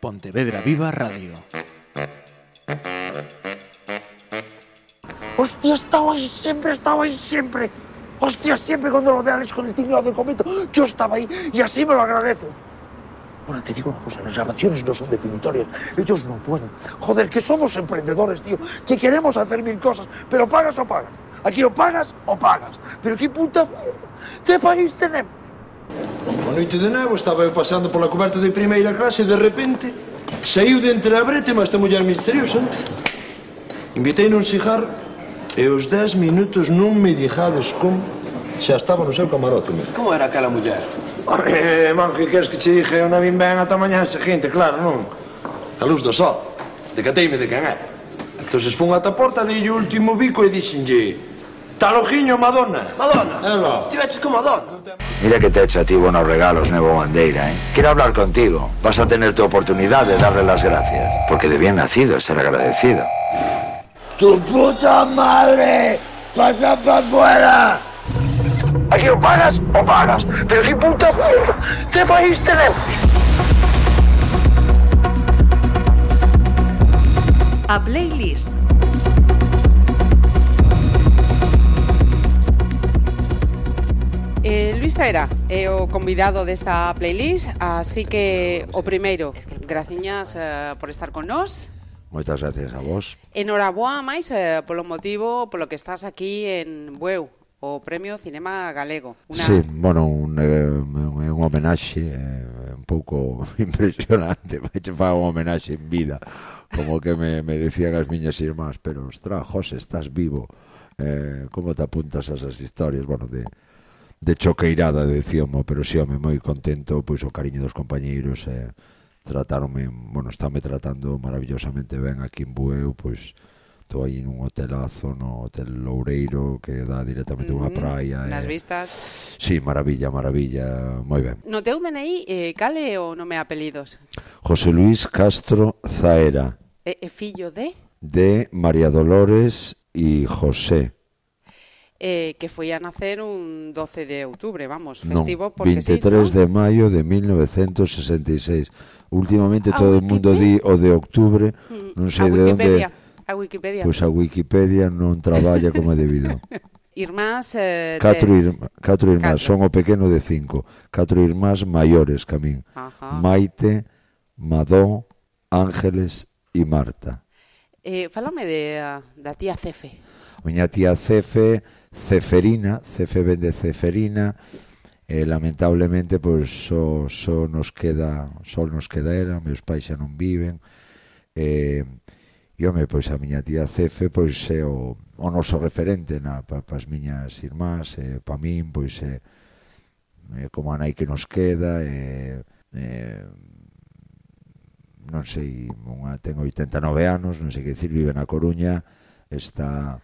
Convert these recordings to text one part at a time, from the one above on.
Pontevedra Viva Radio. Hostia, estaba ahí siempre, estaba ahí siempre. Hostia, siempre cuando lo de Alex con el tinglado del comento, yo estaba ahí y así me lo agradezco. Bueno, te digo una cosa, las grabaciones no son definitorias, ellos no pueden. Joder, que somos emprendedores, tío, que queremos hacer mil cosas, pero pagas o pagas. Aquí o pagas o pagas. Pero qué puta mierda, ¿qué país tenemos? Unha noite de nevo estaba eu pasando pola coberta de primeira clase e de repente saiu de entre a brete esta muller misteriosa. Invitei nun cigarro e os dez minutos non me dixades como xa estaba no seu camarote. Mesmo. Como era aquela muller? Eh, man, que queres que che dije? Eu non vim ben ata mañá seguinte, claro, non? A luz do sol. Decateime de quen é. Entón, fun ata a porta, dei o último bico e dixenlle Talojiño Madonna. Madonna. Ela. Estiveches con Madonna. Mira que te he hecho a ti buenos regalos, Nebo Bandeira, ¿eh? Quiero hablar contigo. Vas a tener tu oportunidad de darle las gracias. Porque de bien nacido es ser agradecido. ¡Tu puta madre! ¡Pasa para afuera! Aquí o pagas o pagas. Pero qué puta mierda, ¿qué país tenemos? A playlist. Eh, Luis Taera é o convidado desta playlist, así que o primeiro, graciñas eh, por estar con nós. Moitas gracias a vos. Enhoraboa máis eh, polo motivo polo que estás aquí en Bueu, o Premio Cinema Galego. Una... Sí, bueno, un, eh, un homenaxe eh, un pouco impresionante, vaiche fa un homenaxe en vida, como que me, me decían as miñas irmás, pero, ostras, José, estás vivo, eh, como te apuntas a esas historias, bueno, de de choqueirada, decíamo, pero si sí, home, moi contento, pois o cariño dos compañeiros e eh, tratáronme, bueno, estáme tratando maravillosamente ben aquí en Bueu, pois estou aí nun hotelazo, no Hotel Loureiro, que dá directamente mm -hmm. praia. Eh. Nas eh... vistas. Sí, maravilla, maravilla, moi ben. No teu DNI, eh, cal é o nome e apelidos? José Luis Castro Zaera. E, e fillo de? De María Dolores e José eh, que foi a nacer un 12 de outubro, vamos, festivo porque 23 sí, ¿no? de maio de 1966. Últimamente a todo o mundo di o de octubre, mm, non sei de onde... A Wikipedia. Pois pues a Wikipedia non traballa como é debido. irmás eh, catro, des... irma, catro irmás, catro. son o pequeno de cinco catro irmás maiores que a min Ajá. Maite, Madó, Ángeles e Marta eh, Falame de, da tía Cefe Miña tía Cefe Ceferina, Cefe vende Ceferina, e lamentablemente pois só, só nos queda só nos queda era, meus pais xa non viven e, e home, pois a miña tía Cefe pois é o, o noso referente na, pa, pas miñas irmás e pa min pois é, é como a nai que nos queda e, e non sei, unha ten 89 anos, non sei que dicir, vive na Coruña, está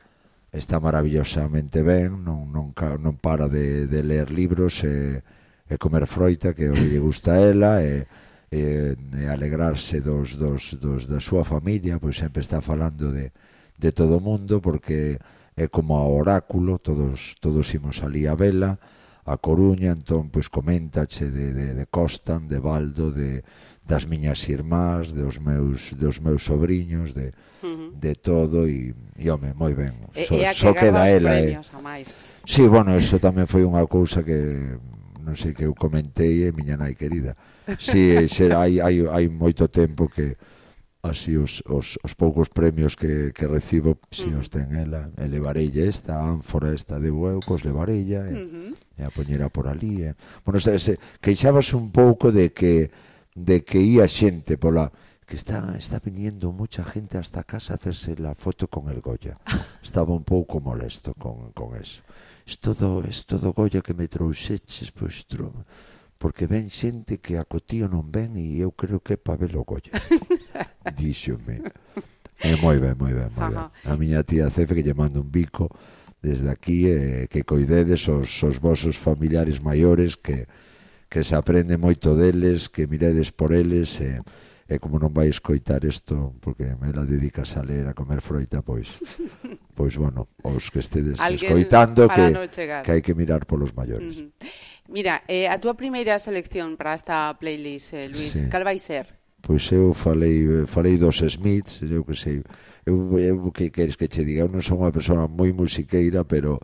está maravillosamente ben, non, non, non para de, de ler libros e, e comer froita que o lle gusta a ela e, e, e alegrarse dos, dos, dos da súa familia, pois sempre está falando de, de todo o mundo porque é como a oráculo, todos, todos imos ali a vela, a Coruña, entón, pois coméntache de, de, de Costan, de Baldo, de, das miñas irmás, dos meus, dos meus sobrinhos, de, de todo e, e home, moi ben. So, e, e so que queda ela. Eh. A máis. Sí, bueno, eso tamén foi unha cousa que non sei que eu comentei e miña nai querida. Si, sí, xera, hai, hai, hai moito tempo que así os, os, os poucos premios que, que recibo si os ten ela, e esta ánfora esta de Bueucos, levarella e, eh. uh e a poñera por ali e... Eh. bueno, se, se, queixabas un pouco de que de que ia xente pola que está, está viniendo mucha gente hasta casa a hacerse la foto con el Goya. Estaba un pouco molesto con, con eso. Es todo, es todo Goya que me trouxeches, pois, tro... porque ven xente que a cotío non ven e eu creo que é para ver o Goya. Díxome. É moi ben, moi ben, moi ben. A miña tía Cefe que lle mando un bico desde aquí eh, que coidedes os, os vosos familiares maiores que, que se aprende moito deles, que miredes por eles e eh, e como non vai escoitar isto porque me la dedicas a ler a comer froita pois pois bueno, os que estedes Alguén escoitando que no chegar. que hai que mirar polos maiores. Uh -huh. Mira, eh, a túa primeira selección para esta playlist, eh, Luis, sí. cal vai ser? Pois eu falei falei dos Smiths, eu que sei. Eu, eu que queres que che diga, eu non son unha persoa moi musiqueira, pero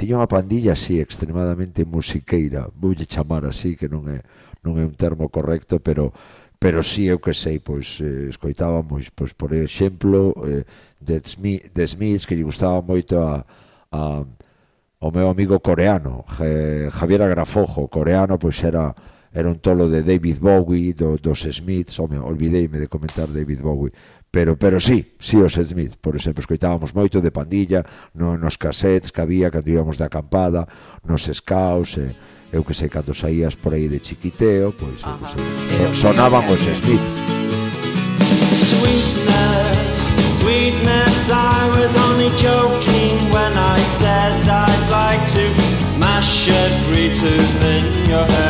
tiña unha pandilla así extremadamente musiqueira, voulle chamar así que non é non é un termo correcto, pero pero si sí, eu que sei, pois eh, escoitábamos, pois por exemplo, eh, de Smith, de que lle gustaba moito a, a o meu amigo coreano, Je, Javier Agrafojo, coreano, pois era era un tolo de David Bowie, do, dos Smiths, home, olvideime de comentar David Bowie, pero pero sí, sí os Smith, por exemplo, escoitábamos moito de pandilla, no, nos cassettes que había cando íbamos de acampada, nos scouts, eh, eu que sei, cando saías por aí de chiquiteo, pois eu que sei, eh, sonaban os Smith. Sweetness, sweetness, I was only joking when I said I'd like to mash every tooth in your head.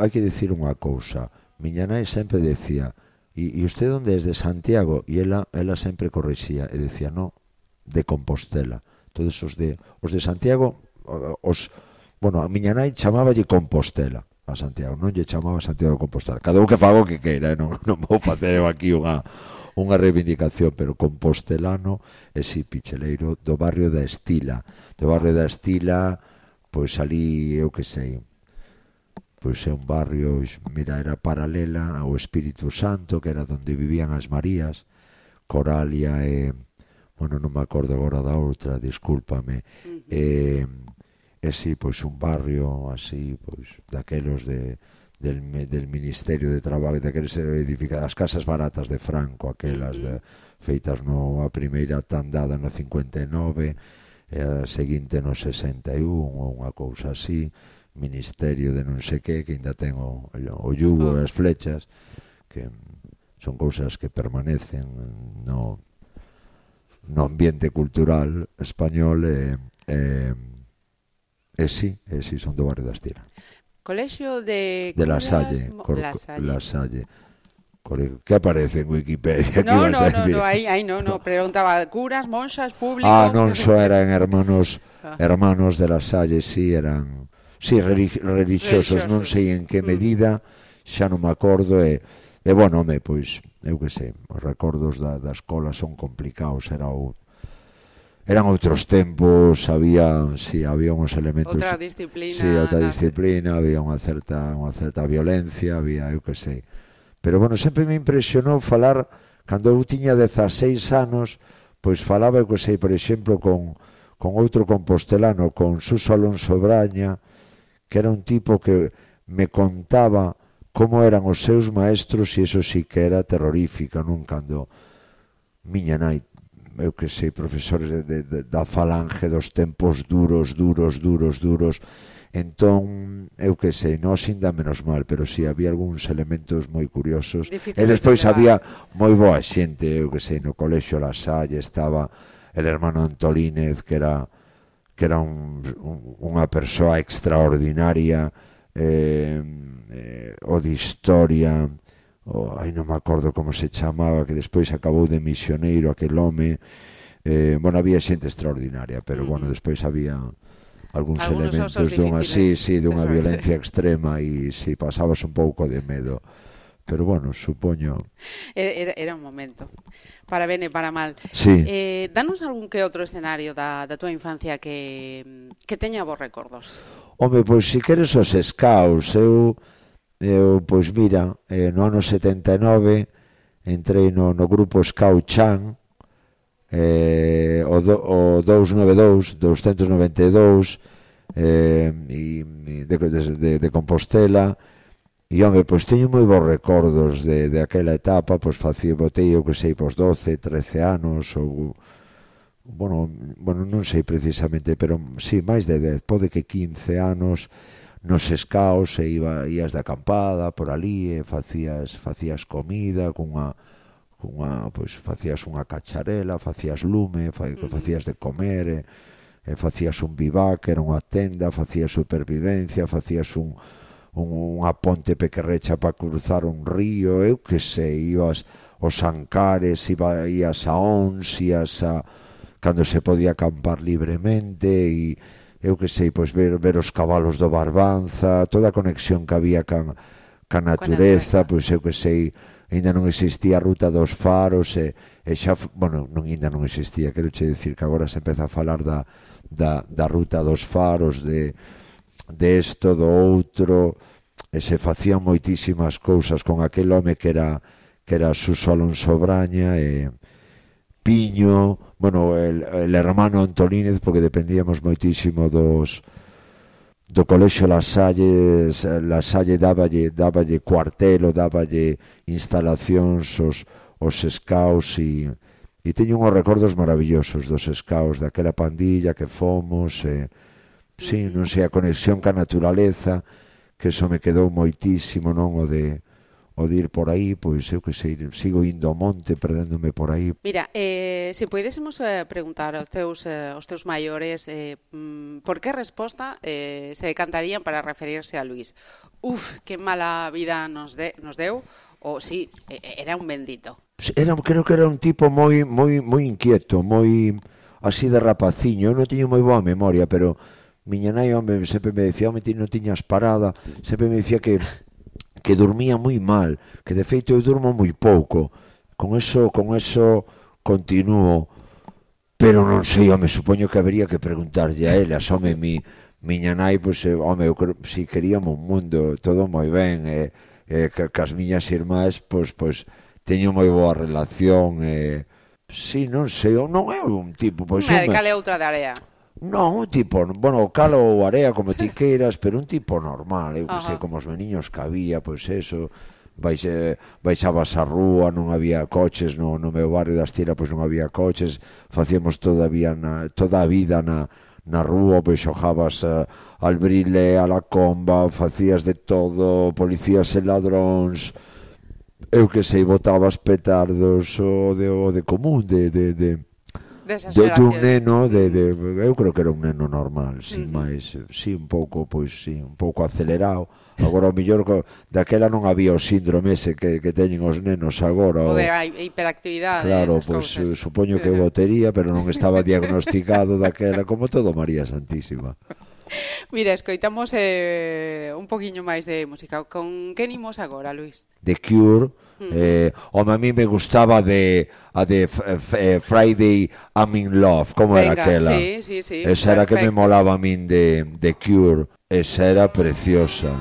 hai que dicir unha cousa. Miña nai sempre decía, e, e usted onde é de Santiago? E ela, ela sempre corrixía e decía, no, de Compostela. Todos os de, os de Santiago, os, bueno, a miña nai chamáballe Compostela a Santiago, non lle chamaba Santiago de Compostela. Cada un que fago que queira, eh? non, non vou facer eu aquí unha, unha reivindicación, pero compostelano e si picheleiro do barrio da Estila. Do barrio da Estila, pois ali, eu que sei, pois é un barrio, mira, era paralela ao Espírito Santo, que era onde vivían as Marías, Coralia e... Bueno, non me acordo agora da outra, discúlpame. Uh -huh. E, e sí, pois un barrio así, pois daquelos de, del, del Ministerio de Traballo, daqueles edificadas, as casas baratas de Franco, aquelas uh -huh. de, feitas no, a primeira tandada no 59, e a seguinte no 61, ou unha cousa así ministerio de non sei que que ainda ten o, o yugo ah. as flechas que son cousas que permanecen no, no ambiente cultural español e, e, e sí, e sí son do barrio da Estira Colexio de... De La Salle. Cor, la Salle. La Salle. Cor, aparece en Wikipedia? No, no, no, no, ahí, ahí no, no. Preguntaba, curas, monxas, público... Ah, non, só eran hermanos, ah. hermanos de La Salle, sí, eran si sí, religiosos, religiosos, non sei en que mm. medida, xa non me acordo, e, e bueno, home, pois, eu que sei, os recordos da, da escola son complicados, era o, eran outros tempos, había, si, sí, había uns elementos... Outra disciplina. Si, sí, outra disciplina, había unha certa, unha certa violencia, había, eu que sei. Pero, bueno, sempre me impresionou falar, cando eu tiña 16 anos, pois falaba, eu que sei, por exemplo, con, con outro compostelano, con Suso Alonso Braña, que era un tipo que me contaba como eran os seus maestros e eso sí que era terrorífico, non? Cando miña nai, eu que sei, profesores de, de, de, da falange dos tempos duros, duros, duros, duros, entón, eu que sei, non ainda menos mal, pero si sí, había algúns elementos moi curiosos, Difícil e despois de había moi boa xente, eu que sei, no colexo La Salle estaba el hermano Antolínez, que era que era un, un, unha persoa extraordinaria eh, eh, o de historia o, ai non me acordo como se chamaba que despois acabou de misioneiro aquel home. Eh, bueno, había xente extraordinaria pero mm. bueno, despois había algúns elementos dunha sí, sí, dunha violencia extrema e si sí, pasabas un pouco de medo pero bueno, supoño... Era, era un momento, para ben e para mal. Sí. Eh, danos algún que outro escenario da, da túa infancia que, que teña vos recordos. Home, pois si queres os scouts, eu, eu pois mira, eh, no ano 79 entrei no, no grupo Scout Chan, eh, o, do, o 292, 292, eh, e, de, de, de Compostela, e E, home, pois teño moi bons recordos de, de aquela etapa, pois facía botei, eu que sei, pois 12, 13 anos, ou, bueno, bueno non sei precisamente, pero sí, máis de 10, pode que 15 anos, nos escaos e iba, ías de acampada por ali e facías, facías comida cunha, cunha pois, facías unha cacharela, facías lume, fa, facías de comer, e, e facías un vivac, era unha tenda, facías supervivencia, facías un, unha ponte pequerrecha para cruzar un río, eu que sei, ibas os Ancares, iba, ibas a Ons, ibas a cando se podía acampar libremente e eu que sei, pois ver, ver os cabalos do Barbanza, toda a conexión que había can, ca natureza, pois eu que sei, ainda non existía a ruta dos faros e, e xa, bueno, non ainda non existía, quero che dicir que agora se empeza a falar da, da, da ruta dos faros de desto, do outro, e se facían moitísimas cousas con aquel home que era que era Suso Alonso Braña e Piño, bueno, el, el hermano Antolínez, porque dependíamos moitísimo dos do colexio Lasalle, Lasalle dáballe, dáballe cuartelo, dáballe instalacións os, os escaos e, e teño unhos recordos maravillosos dos escaos, daquela pandilla que fomos, e, eh, Sí, non sei, a conexión ca naturaleza, que eso me quedou moitísimo, non, o de o de ir por aí, pois eu que sei, sigo indo ao monte, perdéndome por aí. Mira, eh, se poidésemos eh, preguntar aos teus, eh, aos teus maiores eh, mm, por que resposta eh, se decantarían para referirse a Luis. Uf, que mala vida nos, de, nos deu, o sí, era un bendito. Era, creo que era un tipo moi moi moi inquieto, moi así de rapaciño. Eu non teño moi boa memoria, pero miña nai, home, sempre me decía, home, ti non tiñas parada, sempre me decía que que dormía moi mal, que de feito eu durmo moi pouco. Con eso, con eso continuo, pero non sei, home, supoño que habería que preguntarlle a ela, home, mi, miña nai, pois, pues, eh, home, eu creo, si queríamos un mundo, todo moi ben, e, eh, eh, que, que as miñas irmás, pois, pois, teño moi boa relación, e, eh, si, non sei, eu non é un tipo, pois, non, home, cal é outra de área? Non, un tipo, bueno, calo ou area como ti queiras, pero un tipo normal, eu que sei, como os meniños que había, pois eso, baixe, eh, baixabas a rúa, non había coches, no, no meu barrio das Tira, pois non había coches, facíamos todavía na, toda a vida na, na rúa, pois xojabas uh, eh, al brile, a la comba, facías de todo, policías e ladróns, eu que sei, botabas petardos, o de, o de común, de, de, de desas de, de un neno de, de, eu creo que era un neno normal, sin uh -huh. máis, si un pouco, pois si un pouco acelerado. Agora o mellor daquela non había o síndrome ese que, que teñen os nenos agora. O, o de hiperactividade. Claro, pois pues, supoño que eu tería, pero non estaba diagnosticado daquela, como todo María Santísima. Mira, escoitamos eh, un poquinho máis de música. Con que nimos agora, Luis? The Cure, Mm-hmm. Eh, home, a mí me gustaba de a de eh, Friday I'm in Love, como Venga, era aquela? Sí, sí, sí. Esa Perfecto. era que me molaba a min de, de Cure, esa era preciosa.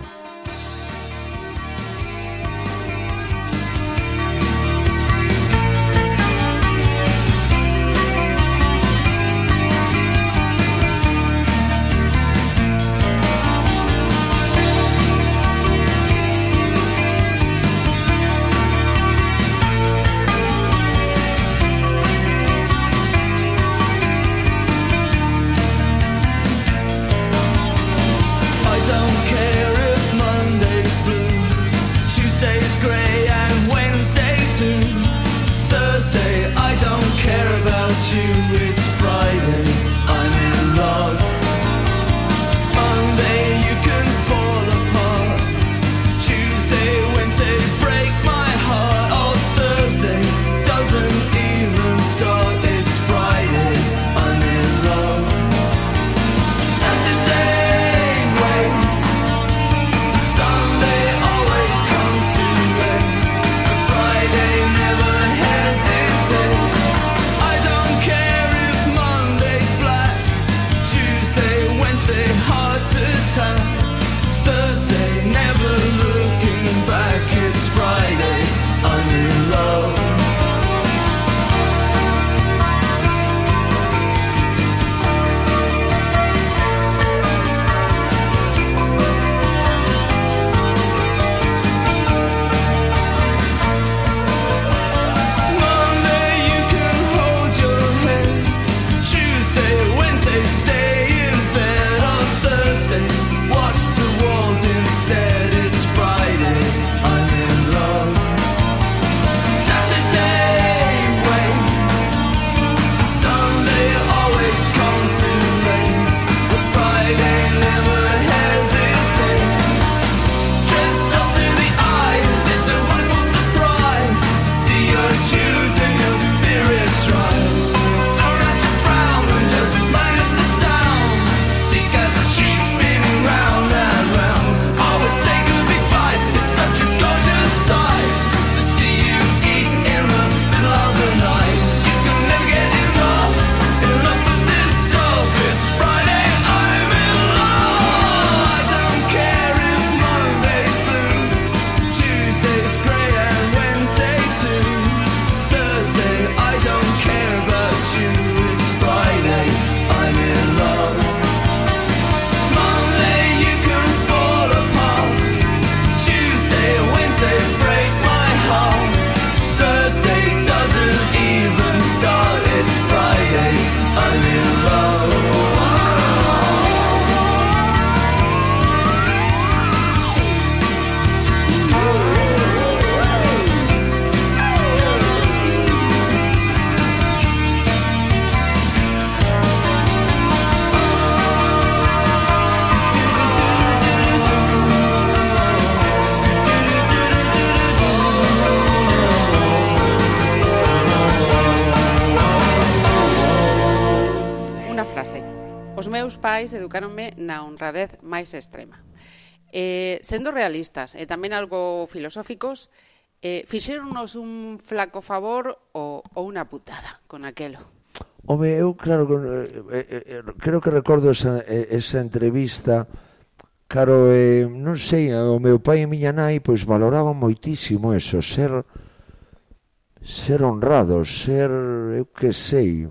máis extrema. Eh, sendo realistas eh, e tamén algo filosóficos, eh, fixeronnos un flaco favor ou, ou unha putada con aquelo. Home, eu claro, eh eh, eh, eh, creo que recordo esa, esa entrevista Caro, eh, non sei, o meu pai e miña nai pois valoraban moitísimo eso, ser ser honrado, ser, eu que sei.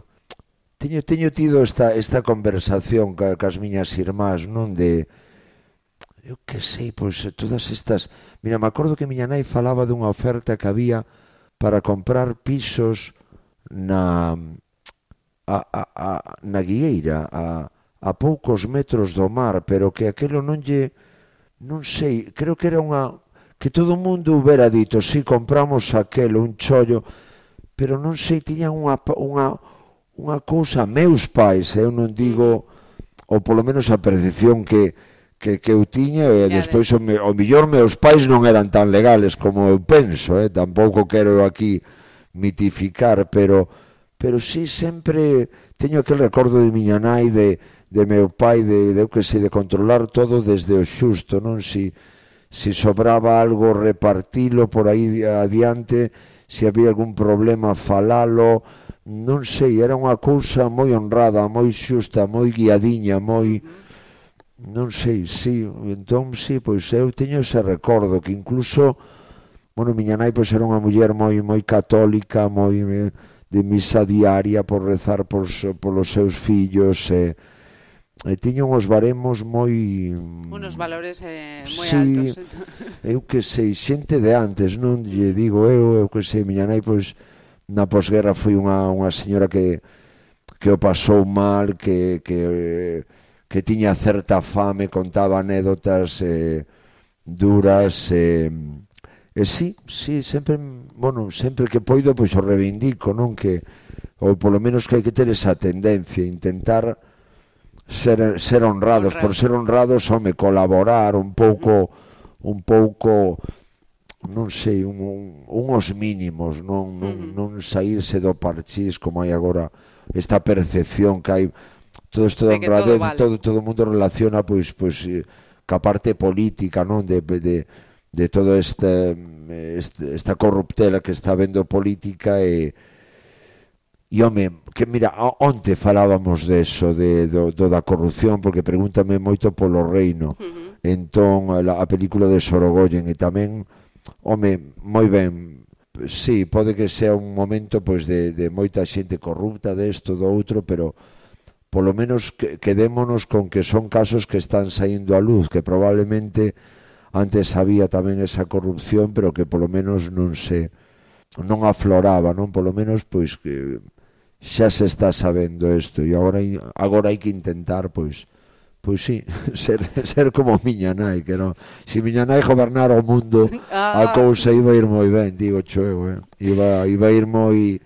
Teño teño tido esta esta conversación ca, cas miñas irmás, non de eu que sei, pois eh, todas estas... Mira, me acordo que miña nai falaba dunha oferta que había para comprar pisos na a, a, a, na Guieira, a, a poucos metros do mar, pero que aquelo non lle... Non sei, creo que era unha... Que todo o mundo hubera dito, si sí, compramos aquelo, un chollo, pero non sei, tiñan unha, unha, unha cousa, meus pais, eh, eu non digo, ou polo menos a percepción que, que, que eu tiña e despois o, me, o millor meus pais non eran tan legales como eu penso, eh? tampouco quero aquí mitificar, pero pero si sí, sempre teño aquel recordo de miña nai de, de meu pai de, de eu que sei de controlar todo desde o xusto, non si si sobraba algo repartilo por aí adiante, se había algún problema falalo, non sei, era unha cousa moi honrada, moi xusta, moi guiadiña, moi uh -huh non sei, si, entón si, pois eu teño ese recordo que incluso bueno, miña nai pois era unha muller moi moi católica, moi eh, de misa diaria por rezar por polos seus fillos e e tiña uns baremos moi unos valores eh, moi sí, altos. Entón. Eu que sei, xente de antes, non lle digo eu, eu que sei, miña nai pois na posguerra foi unha unha señora que que o pasou mal, que que que tiña certa fame, contaba anécdotas eh, duras e eh, eh, sí, sí, sempre, bueno, sempre que poido pois o reivindico, non? Que ou polo menos que hai que ter esa tendencia, intentar ser, ser honrados, por ser honrados, home, colaborar un pouco, un pouco, non sei, un, un, unhos mínimos, non, non, non saírse do parchís como hai agora esta percepción que hai todo isto da Bangladesh, todo, vale. todo, todo o mundo relaciona pois pois ca eh, parte política, non, de, de de todo este, esta esta corruptela que está vendo política eh, e E, home, que mira, onte falábamos eso de, do, do da corrupción, porque pregúntame moito polo reino. Uh -huh. Entón, a, a película de Sorogoyen e tamén, home, moi ben, sí, pode que sea un momento pois de, de moita xente corrupta desto, do outro, pero polo menos que, quedémonos con que son casos que están saindo a luz, que probablemente antes había tamén esa corrupción, pero que polo menos non se non afloraba, non polo menos pois que xa se está sabendo isto e agora agora hai que intentar pois pois sí, ser, ser como miña nai, que non, se miña nai gobernara o mundo, ah. a cousa iba a ir moi ben, digo cheu, eh? iba, iba a ir moi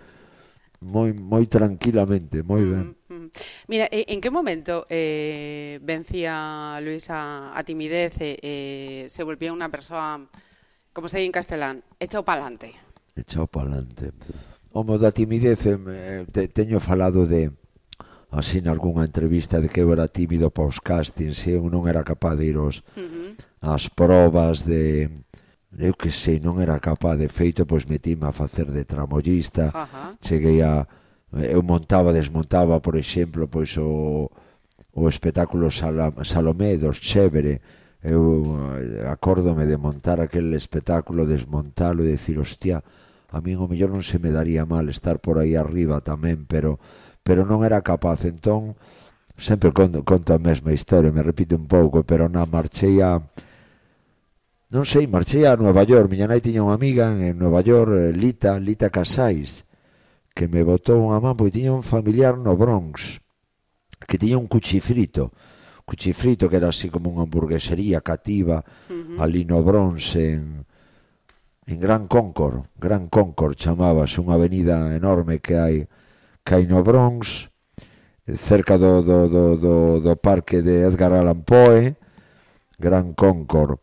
moi moi tranquilamente, moi ben. Mm. Mm. Mira, en qué momento eh, vencía Luisa a timidez e eh, se volvía unha persoa, como se dice en castelán, echao Echado Echao adelante. Homo da timidez, eh, te, teño falado de así nalgúnha entrevista de que eu era tímido para os castings e eu non era capaz de ir aos, uh -huh. as probas de eu que sei, non era capaz de feito, pois metíme a facer de tramollista, uh -huh. cheguei a eu montaba, desmontaba, por exemplo, pois o, o espectáculo Salomé dos Chévere, eu eh, acórdome de montar aquel espectáculo, desmontalo e decir, hostia, a mí o mellor non se me daría mal estar por aí arriba tamén, pero pero non era capaz, entón sempre conto, conto a mesma historia, me repito un pouco, pero na marchei a non sei, marchei a Nueva York, miña nai tiña unha amiga en Nueva York, eh, Lita, Lita Casais, que me botou unha man porque tiña un familiar no Bronx que tiña un cuchifrito cuchifrito que era así como unha hamburguesería cativa uh -huh. ali no Bronx en, en Gran Concord Gran Concord chamabas unha avenida enorme que hai que hai no Bronx cerca do, do, do, do, do parque de Edgar Allan Poe Gran Concord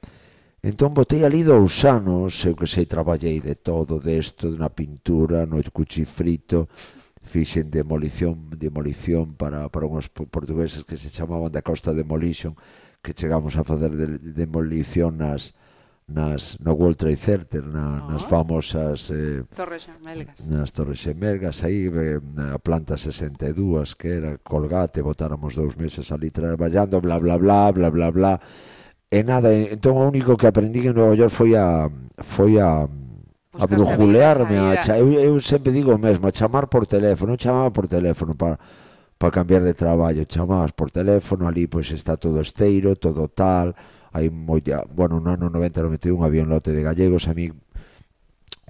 Entón botei ali dous anos, eu que sei, traballei de todo, desto, de na pintura, no cuchifrito, fixen demolición, demolición para, para unhos portugueses que se chamaban da Costa Demolition, que chegamos a facer de, demolición nas, nas no World Trade Center, na, oh. nas famosas eh, Torres Xemelgas. Nas Torres Xemelgas, aí eh, na planta 62 que era colgate, botáramos dous meses ali traballando, bla bla bla, bla bla bla. bla E nada, eh, entón o único que aprendí en Nova York foi a foi a a brujulearme, a, a, eu, eu sempre digo o mesmo, a chamar por teléfono, eu chamaba por teléfono para para cambiar de traballo, chamabas por teléfono, ali pois está todo esteiro, todo tal, hai moita, bueno, no ano 90 91 había un lote de gallegos, a mí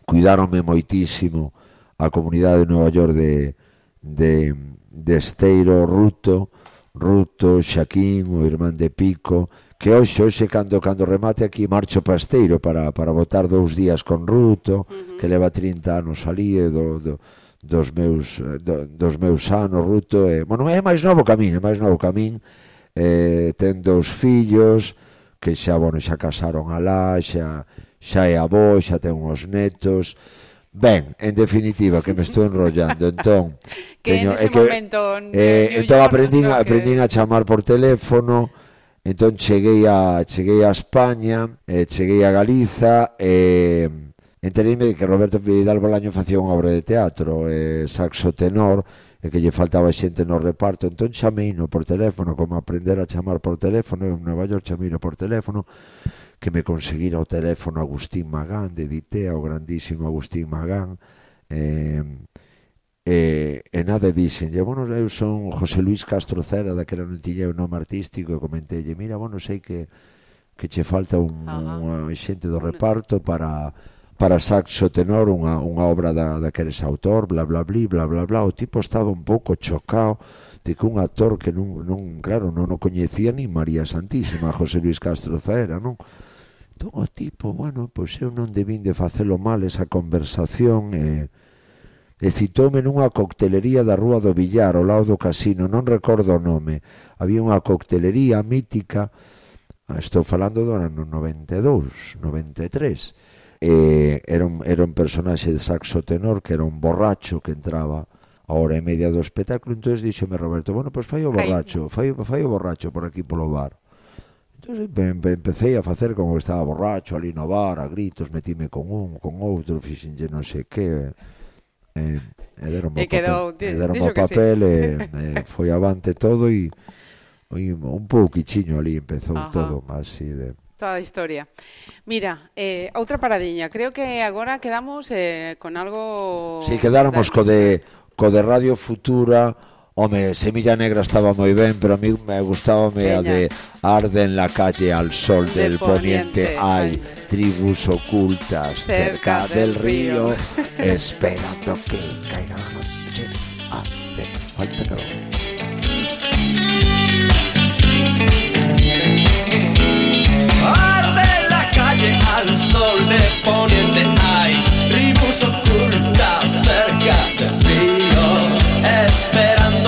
cuidáronme moitísimo a comunidade de Nova York de de de Esteiro, Ruto, Ruto, Xaquín, o irmán de Pico, que hoxe, hoxe cando, cando remate aquí marcho pasteiro para, para votar dous días con Ruto, uh -huh. que leva 30 anos ali do, do, dos meus eh, do, dos meus anos Ruto e, bueno, é máis novo que a min, é máis novo que a min eh, ten dous fillos que xa, bueno, xa casaron alá xa, xa é avó, xa ten uns netos Ben, en definitiva, que me estou enrollando, entón... que teño, en ese é que, momento... Eh, entón aprendín, que... aprendín a chamar por teléfono, Entón cheguei a cheguei a España, eh, cheguei a Galiza e eh, entereime que Roberto Vidal Bolaño facía unha obra de teatro, eh, saxo tenor, e que lle faltaba xente no reparto. Entón chameino por teléfono, como aprender a chamar por teléfono, en Nova York chamei no por teléfono, que me conseguira o teléfono Agustín Magán, de Ditea, o grandísimo Agustín Magán, eh, E, e nada dixenlle, bueno, eu son José Luis Castro Cera, daquela non tiña o nome artístico, e comentelle, mira, bueno, sei que que che falta un, unha xente do reparto para para saxo tenor unha, unha obra da, da que eres autor, bla, bla, bla, bla, bla, bla, o tipo estaba un pouco chocado de que un actor que non, non claro, non o coñecía ni María Santísima, José Luis Castro Zaera, non? Entón o tipo, bueno, pois eu non debín de facelo mal esa conversación, e... Eh, e citoume nunha coctelería da Rúa do Villar, ao lado do casino, non recordo o nome. Había unha coctelería mítica, ah, estou falando do ano 92, 93. E era un, era un personaxe de saxo tenor que era un borracho que entraba a hora e media do espectáculo, entón díxome Roberto, bueno, pois pues fai o borracho, fai, fai o borracho por aquí polo bar. Entón empecé a facer como que estaba borracho ali no bar, a gritos, metime con un, con outro, fixenlle non sei que eh, e deron e quedou, papel, deron o papel sí. e, e foi avante todo e, e un pouquichiño ali empezou Ajá. todo así de toda a historia. Mira, eh, outra paradiña, creo que agora quedamos eh, con algo Si sí, quedáramos co de co de Radio Futura home, Semilla Negra estaba moi ben, pero a mí me gustaba me a Veña. de Arde en la calle al sol Del del, poniente, poniente, hay ay. tribus ocultas Cerca cerca, del del río. río, esperando que caiga la noche. Hace falta calor. Arde la calle al sol de poniente hay tribus ocultas cerca del río esperando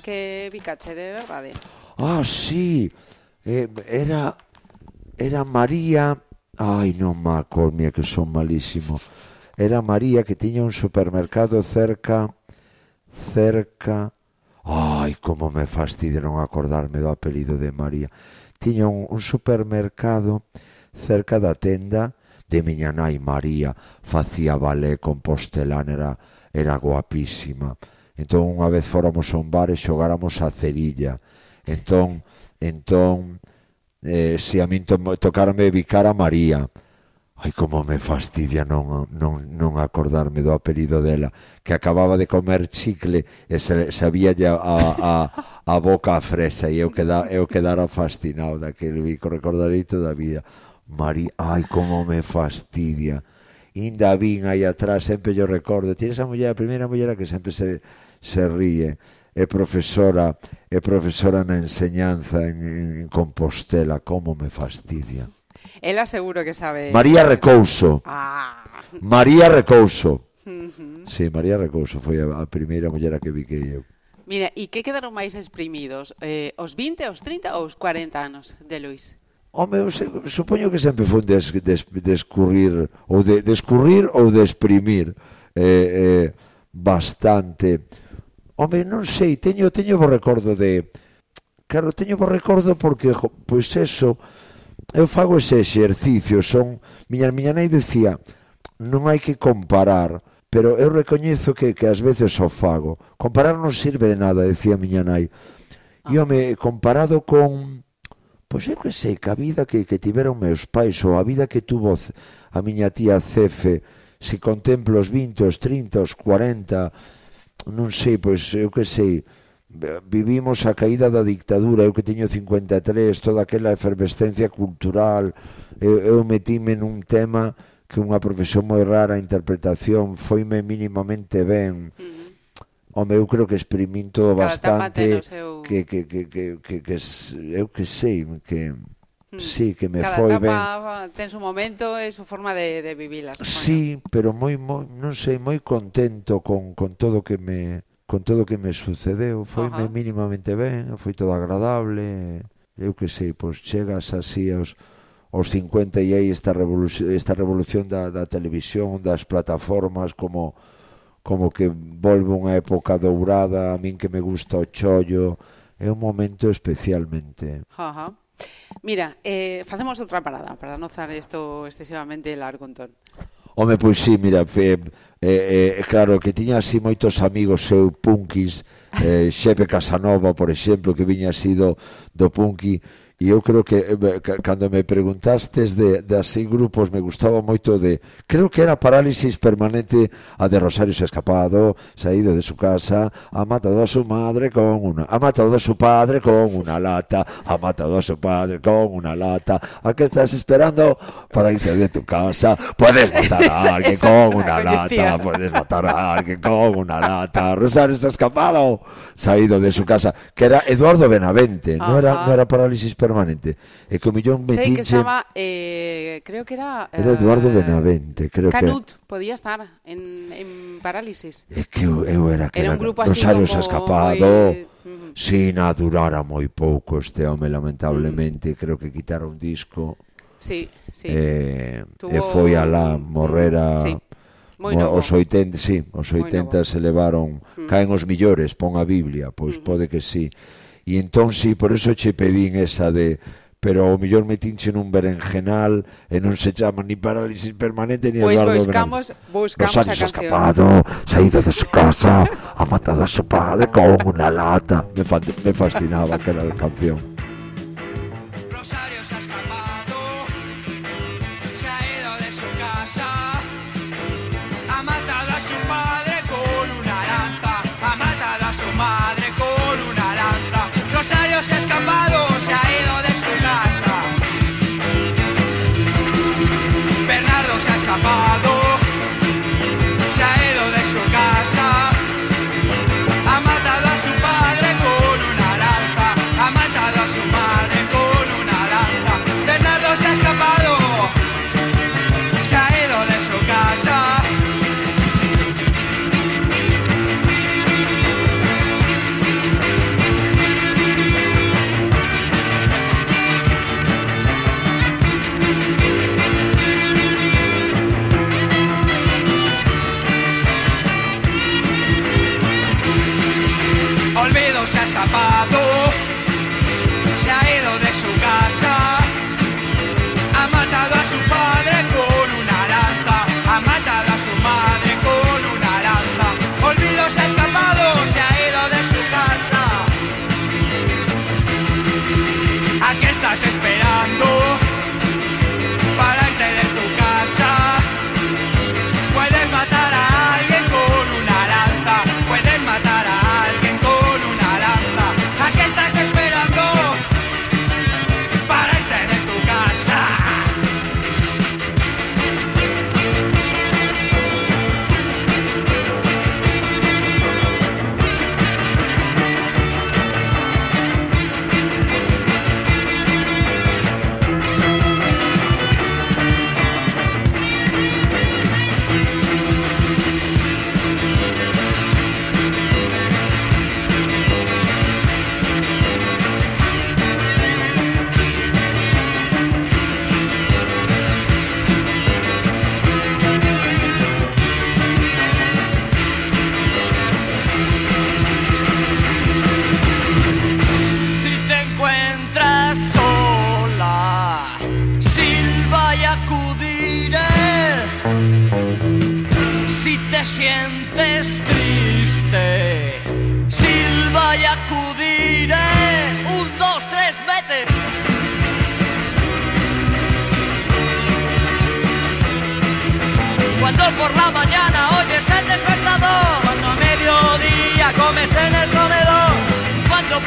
que bicache de verdade. Ah, sí. Eh, era era María, ai, non me acordmia que son malísimo. Era María que tiña un supermercado cerca cerca Ai, como me fastidia non acordarme do apelido de María. Tiña un, un supermercado cerca da tenda de miña nai María. Facía balé compostelán, era, era guapísima. Entón, unha vez fóramos a un bar e xogáramos a cerilla. Entón, entón eh, se a min to tocarme Vicar a María, ai como me fastidia non, non, non acordarme do apelido dela, que acababa de comer chicle e se, sabía a, a, a boca a fresa e eu, queda, eu quedara fascinado daquele bico, recordarei toda a vida. María, ai como me fastidia. Inda vin aí atrás, sempre yo recordo, tira esa muller, a primeira muller que sempre se se ríe é profesora é profesora na enseñanza en, en Compostela, como me fastidia. Ela seguro que sabe. María Recouso. Ah. María Recouso. Uh -huh. Sí, María Recouso foi a primeira muller a que vi que eu. Mira, e que quedaron máis exprimidos? Eh, os 20, os 30 ou os 40 anos de Luis? Home, eu se, supoño que sempre foi des, des, descurrir ou de, descurrir ou de exprimir eh, eh, bastante Home, non sei, teño, teño bo recordo de... Claro, teño bo recordo porque, jo, pois eso, eu fago ese exercicio, son... Miña, miña nai decía, non hai que comparar, pero eu recoñezo que, que ás veces o fago. Comparar non sirve de nada, decía miña nai. Ah. E, home, comparado con... Pois eu que sei, que a vida que, que tiveron meus pais ou a vida que tuvo a miña tía Cefe, se contemplo os 20, os 30, os 40, non sei, pois eu que sei, vivimos a caída da dictadura, eu que teño 53, toda aquela efervescencia cultural, eu, eu metime nun tema que unha profesión moi rara, a interpretación foime mínimamente ben. Home, eu creo que experimin todo claro, bastante seu... que, que, que, que, que, que, eu que sei que Mm. Sí, que me Cada foi ben. Cada ten su momento e su forma de, de vivilas. Sí, pero moi, moi, non sei, moi contento con, con todo que me con todo que me sucedeu. Foi uh -huh. mínimamente ben, foi todo agradable. Eu que sei, pois chegas así aos aos 50 e aí esta revolución, esta revolución da, da televisión, das plataformas como como que volve unha época dourada, a min que me gusta o chollo, é un momento especialmente. Ajá. Uh -huh Mira, eh, facemos outra parada para non zar isto excesivamente largo entón. Home, pois sí, mira, eh, eh, claro, que tiña así moitos amigos seu punkis, eh, Xepe Casanova, por exemplo, que viña así do, do punki, e eu creo que eh, ca- cando me preguntastes de, de así grupos me gustaba moito de creo que era parálisis permanente a de Rosario se ha escapado saído de su casa ha matado a su madre con una ha matado a su padre con una lata ha matado a su padre con una lata. ¿a qué estás esperando para irte de tu casa? puedes matar a alguien con una lata puedes matar a alguien con una lata. Rosario se ha escapado saído de su casa que era Eduardo Benavente no era, no era parálisis permanente permanente. E o millón me Sei que dinche, estaba, eh, creo que era... Era Eduardo eh, Benavente, creo Canut, que... Canut, podía estar en, en parálisis. É que eu, eu era que era, era un grupo así como... escapado... sin adurar durara moi pouco este home, lamentablemente. Mm. Creo que quitaron un disco. Sí, sí. Eh, Tuvo... E foi alá morrer a... Sí. Moi novo. Os 80, sí, os 80 se levaron, mm. caen os millores, pon a Biblia, pois mm. pode que sí. E entón sí, por eso che pedín esa de pero o millor me tinche nun berenjenal e non se chama ni parálisis permanente ni Pois Eduardo buscamos, Benavente. buscamos Rosario a se ha canción. escapado, ido de su casa, ha matado a su padre con una lata. Me, fa- me fascinaba aquella canción. atrapado.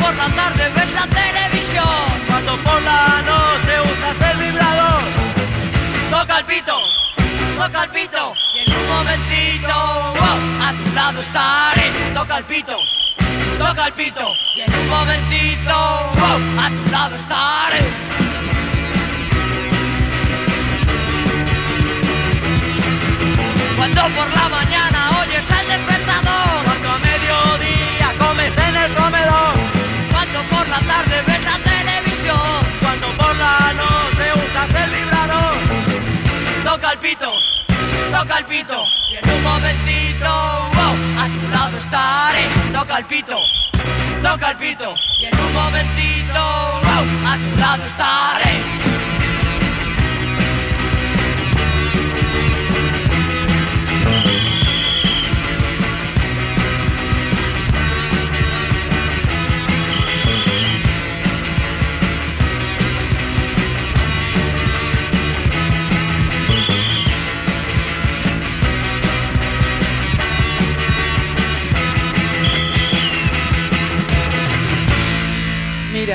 Por la tarde ves la televisión, cuando por la noche usas el vibrador, toca el pito, toca el pito, y en un momentito, wow, a tu lado estaré, toca el pito. Toca el pito. Y en un momentito, wow, a tu lado estaré. Cuando por la mañana oyes el despertador. Cuando a mediodía comes en el comedor Cuando por la tarde ves la televisión. Cuando por la noche usas el vibrador. Toca el pito, toca el pito. Y en un momentito, wow, a tu lado estaré. Toca el pito, toca el pito. Y en un momentito, wow, a tu lado estaré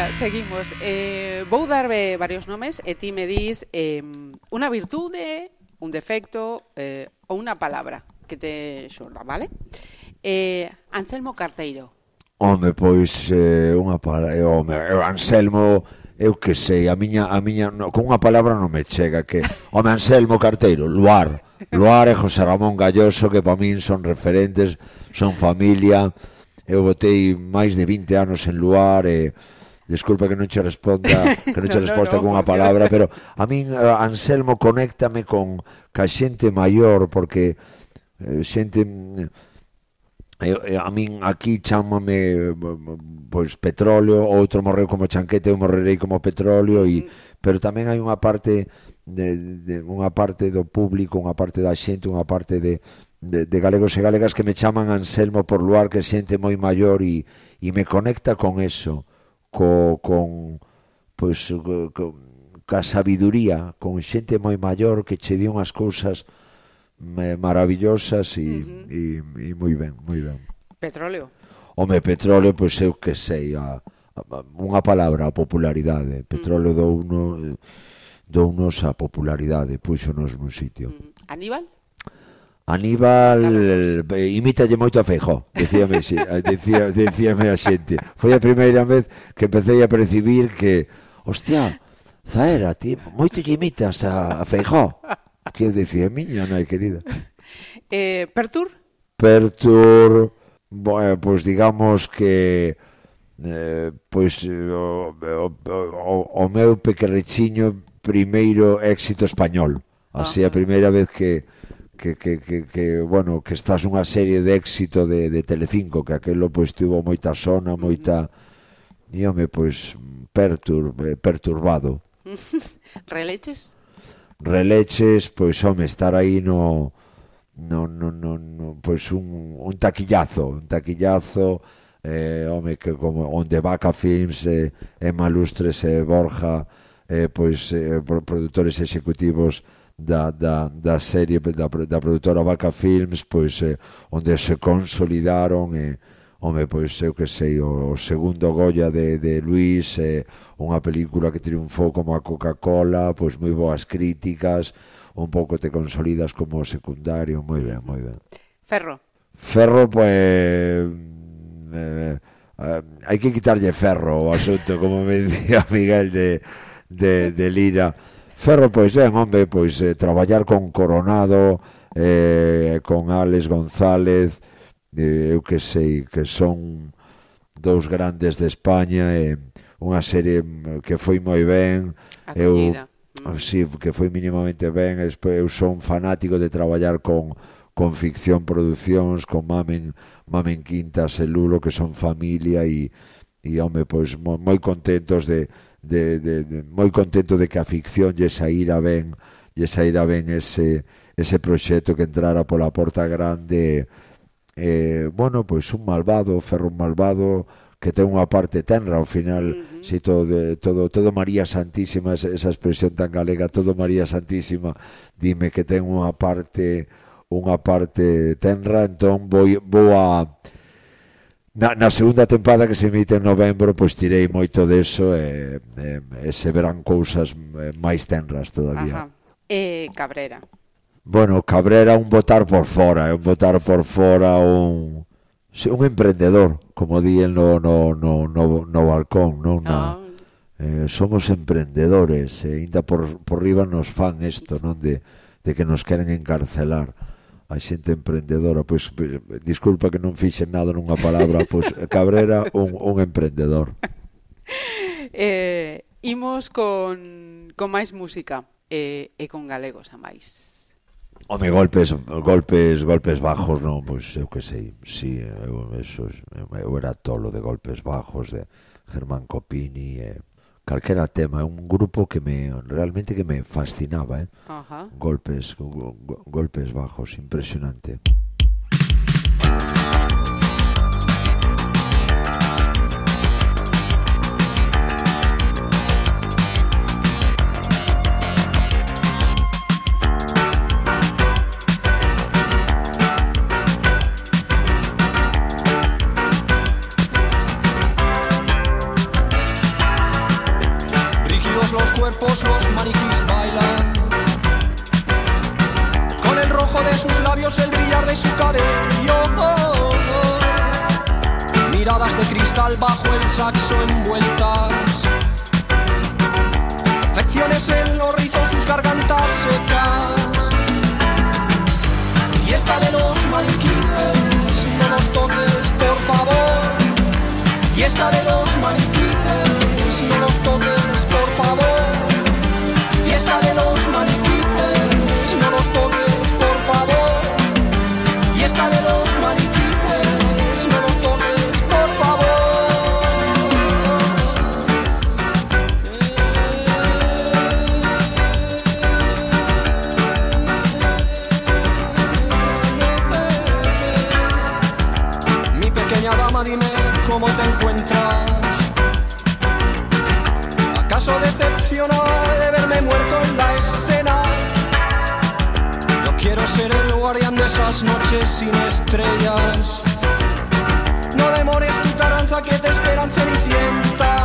Mira, seguimos. Eh, vou darve varios nomes e ti me dis eh, unha virtude, un defecto eh, ou unha palabra que te xorda, vale? Eh, Anselmo Carteiro. Home, pois eh, unha palabra, eh, home, Anselmo eu que sei, a miña, a miña no, con unha palabra non me chega que home Anselmo Carteiro, Luar Luar e José Ramón Galloso que para min son referentes, son familia eu botei máis de 20 anos en Luar e eh, Disculpa que non che responda, que non che no, resposta no, no, cunha palabra, pero a min eh, Anselmo conéctame con ca xente maior porque eh, xente mm, eh, eh, a min aquí chámame mm, pois petróleo, outro morreu como chanquete, eu morrerei como petróleo e pero tamén hai unha parte de, de unha parte do público, unha parte da xente, unha parte de, de, de galegos e galegas que me chaman Anselmo por luar que xente moi maior e, e me conecta con eso co, con pois co, ca sabiduría, con xente moi maior que che di unhas cousas maravillosas e, uh -huh. e, e moi ben, moi ben. Petróleo. Home, petróleo, pois eu que sei, a, a unha palabra, a popularidade. Petróleo uh dou uno, dounos a popularidade, puxo nos nun sitio. Mm. Aníbal? Aníbal eh, imítalle moito a Feijó Decíame, eh, decía, decíame a xente. Foi a primeira vez que empecé a percibir que Hostia, Zaera, ti moito lle imitas a, a Feijó Que decía miña, nai querida. Eh, Pertur? Pertur, bueno, pois pues digamos que eh, pois o, o, o, o meu pequerrechiño primeiro éxito español. Así uh a primeira vez que que, que, que, que bueno, que estás unha serie de éxito de, de Telecinco, que aquelo pois tivo moita sona, moita díame, pois pertur, eh, perturbado. Releches? Releches, pois home, estar aí no no no no, no pois un, un taquillazo, un taquillazo eh, home que como onde Vaca Films eh, Emma Lustres e eh, Borja eh, pois eh, produtores executivos eh, da, da, da serie da, da produtora Vaca Films pois eh, onde se consolidaron e eh, home, pois eu que sei o, o segundo Goya de, de Luis eh, unha película que triunfou como a Coca-Cola pois moi boas críticas un pouco te consolidas como secundario moi ben, moi ben. Ferro. Ferro, pois mm, eh, eh, hai que quitarlle ferro o asunto, como me dicía Miguel de, de, de Lira. Ferro, pois ben, hombre, pois eh, traballar con Coronado, eh, con Álex González, eh, eu que sei, que son dous grandes de España, e eh, unha serie mm, que foi moi ben, Acollida. eu, mm. sí, que foi mínimamente ben, despois eu son fanático de traballar con con Ficción Producións, con Mamen, Mamen Quintas e Lulo, que son familia e, e home, pois moi, moi contentos de, de, de, de moi contento de que a ficción lle saíra ben lle saíra ben ese, ese proxecto que entrara pola porta grande eh, bueno, pois un malvado, ferro un malvado que ten unha parte tenra ao final, uh -huh. si todo de, todo todo María Santísima, esa expresión tan galega, todo María Santísima, dime que ten unha parte unha parte tenra, entón vou vou a na, na segunda tempada que se emite en novembro pois tirei moito deso e, e, e se verán cousas eh, máis tenras todavía. Ajá. E Cabrera. Bueno, Cabrera un votar por fora, eh, un votar por fora un un emprendedor, como di el no no no no, no balcón, non na no. Ah. eh, somos emprendedores, e eh, ainda por por riba nos fan isto, non de de que nos queren encarcelar a xente emprendedora, pois eh, disculpa que non fixen nada nunha palabra, pois eh, Cabrera un, un emprendedor. Eh, imos con, con máis música e, eh, e con galegos a máis. Home, golpes, golpes, golpes bajos, non, pois eu que sei, si, sí, eu, eso, eu era tolo de golpes bajos, de Germán Copini, e... Eh, calquera tema, un grupo que me, realmente que me fascinaba, eh? Golpes, go- go- golpes bajos, impresionante. Cuerpos, los maniquís bailan. Con el rojo de sus labios, el brillar de su cabello. Miradas de cristal bajo el saxo envueltas. Perfecciones en los rizos, sus gargantas secas. Fiesta de los maniquíes, no los toques, por favor. Fiesta de los maniquíes, esas noches sin estrellas. No demores tu taranza que te esperan cenicienta.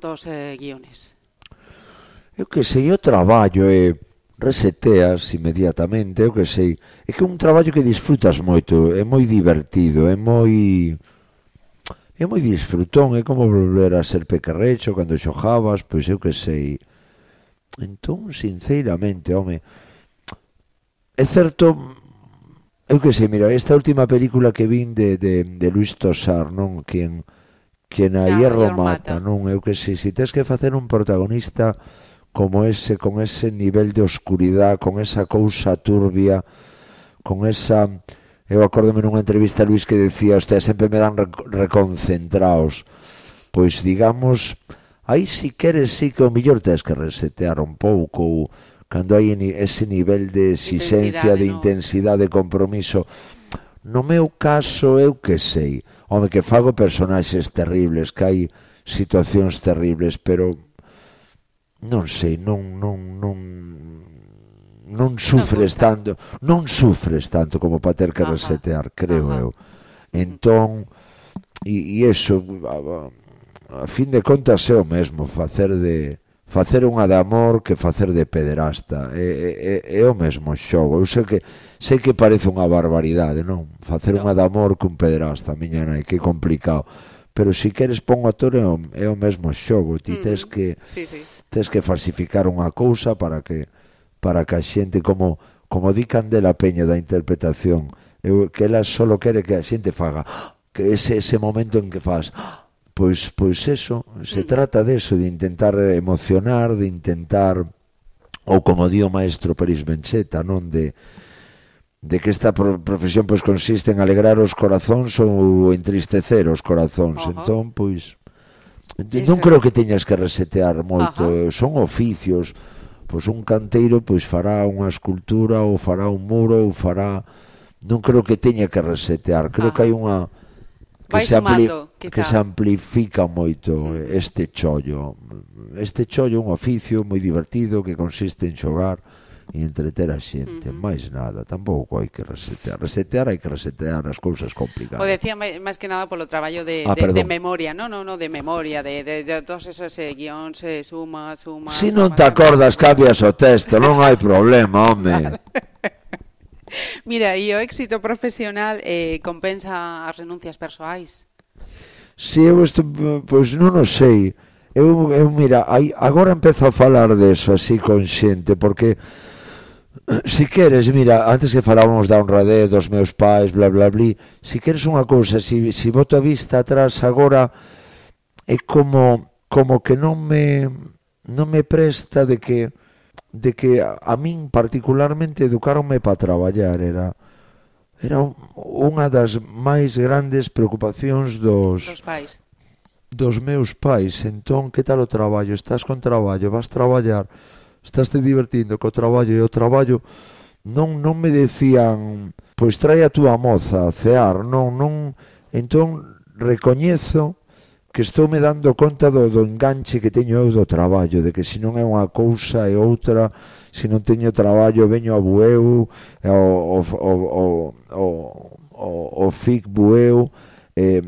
tantos eh, guiones? Eu que sei, o traballo é reseteas inmediatamente, eu que sei. É que é un traballo que disfrutas moito, é moi divertido, é moi é moi disfrutón, é como volver a ser pequerrecho cando xojabas, pois eu que sei. Entón, sinceramente, home, é certo, eu que sei, mira, esta última película que vin de, de, de Luis Tosar, non, quen... Que Quien a hierro mata, mata, non? Eu que sei, se si tes que facer un protagonista como ese, con ese nivel de oscuridad, con esa cousa turbia, con esa... Eu acórdome nunha entrevista a Luis que decía, hostia, sempre me dan reconcentraos. Pois, digamos, aí si queres, si que o millor tes que resetear un pouco ou cando hai ese nivel de exigencia, intensidade, de intensidade, no. de compromiso, No meu caso, eu que sei, home que fago personaxes terribles, que hai situacións terribles, pero non sei, non non non non sufres tanto, non sufres tanto como para ter que Ajá. resetear, creo Ajá. eu. Entón e, e eso a, a fin de contas é o mesmo facer de facer unha de amor que facer de pederasta. É, é, é o mesmo xogo. Eu sei que Sei que parece unha barbaridade, non? Facer unha de amor cun pedrasta, miña nai, que complicado. Pero se queres pon o ator é o, é o mesmo xogo, ti mm, tes que sí, sí. tes que falsificar unha cousa para que para que a xente como como di Candela Peña da interpretación, eu, que ela só quere que a xente faga que ese ese momento en que faz pois pois eso, se mm. trata de eso, de intentar emocionar, de intentar ou como di o maestro Peris Bencheta, non de de que esta profesión pois consiste en alegrar os corazóns ou entristecer os corazóns. Uh -huh. Entón, pois Eso. non creo que teñas que resetear moito, uh eh, -huh. son oficios. Pois un canteiro pois fará unha escultura ou fará un muro ou fará non creo que teña que resetear, creo uh -huh. que hai unha que Vai se, ampli... Que se amplifica moito eh, este chollo. Este chollo é un oficio moi divertido que consiste en xogar e entreter a xente, uh -huh. máis nada, tampouco hai que resetear. Resetear hai que resetear as cousas complicadas. O decía máis que nada polo traballo de, ah, de, perdón. de memoria, non, non, no, de memoria, de, de, de todos esos eh, guións, eh, suma, suma... Si non te acordas, cambias o texto, non hai problema, home. Mira, e o éxito profesional eh, compensa as renuncias persoais? Si eu isto, pois non o sei. Eu, eu mira, aí, agora empezo a falar deso así con xente, porque si queres, mira, antes que falábamos da honradez dos meus pais, bla, bla, bla, si queres unha cousa, si, si boto a vista atrás agora, é como, como que non me, non me presta de que, de que a min particularmente educaronme para traballar, era era unha das máis grandes preocupacións dos, dos pais dos meus pais entón, que tal o traballo? estás con traballo? vas traballar? Estaste divertindo co traballo e o traballo non non me decían pois trae a túa moza a cear, non, non, entón recoñezo que estou me dando conta do, do enganche que teño eu do traballo, de que se non é unha cousa e outra, se non teño traballo veño a bueu, o, o, o, o, o, o, o fic bueu, eh,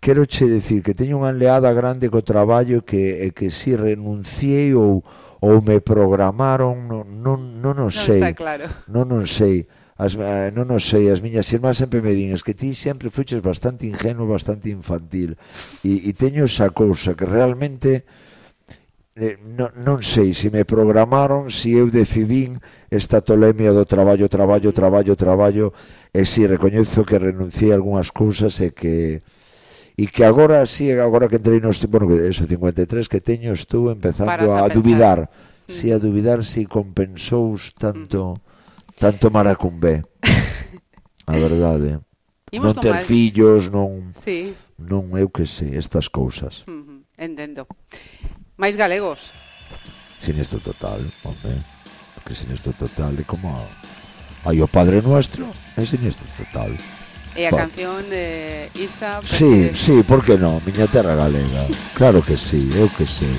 quero che decir que teño unha leada grande co traballo que, que si renunciei ou, ou me programaron, non, non, non o sei. Non está claro. Non, non sei. As, eh, non o sei, as miñas irmás sempre me din, es que ti sempre fuches bastante ingenuo, bastante infantil. E, e teño esa cousa que realmente eh, non, non sei se me programaron, se eu decidín esta tolemia do traballo, traballo, traballo, traballo, e si recoñezo que renunciei a algunhas cousas e que e que agora si sí, agora que entrei no bueno, que eso 53 que teño estou empezando Paras a, a dubidar, si sí, a dubidar si compensou tanto tanto Maracumbé. a verdade. Imos non ter máis... fillos, non sí. non eu que sei, estas cousas. Mm. Entendo. máis galegos. Sinistro total, hombre Que sinistro total é como hai o Padre Nuestro, é sinistro total. E a canción eh, Isa... Sí, sí, por que non? Miña terra galega. Claro que sí, eu que sei.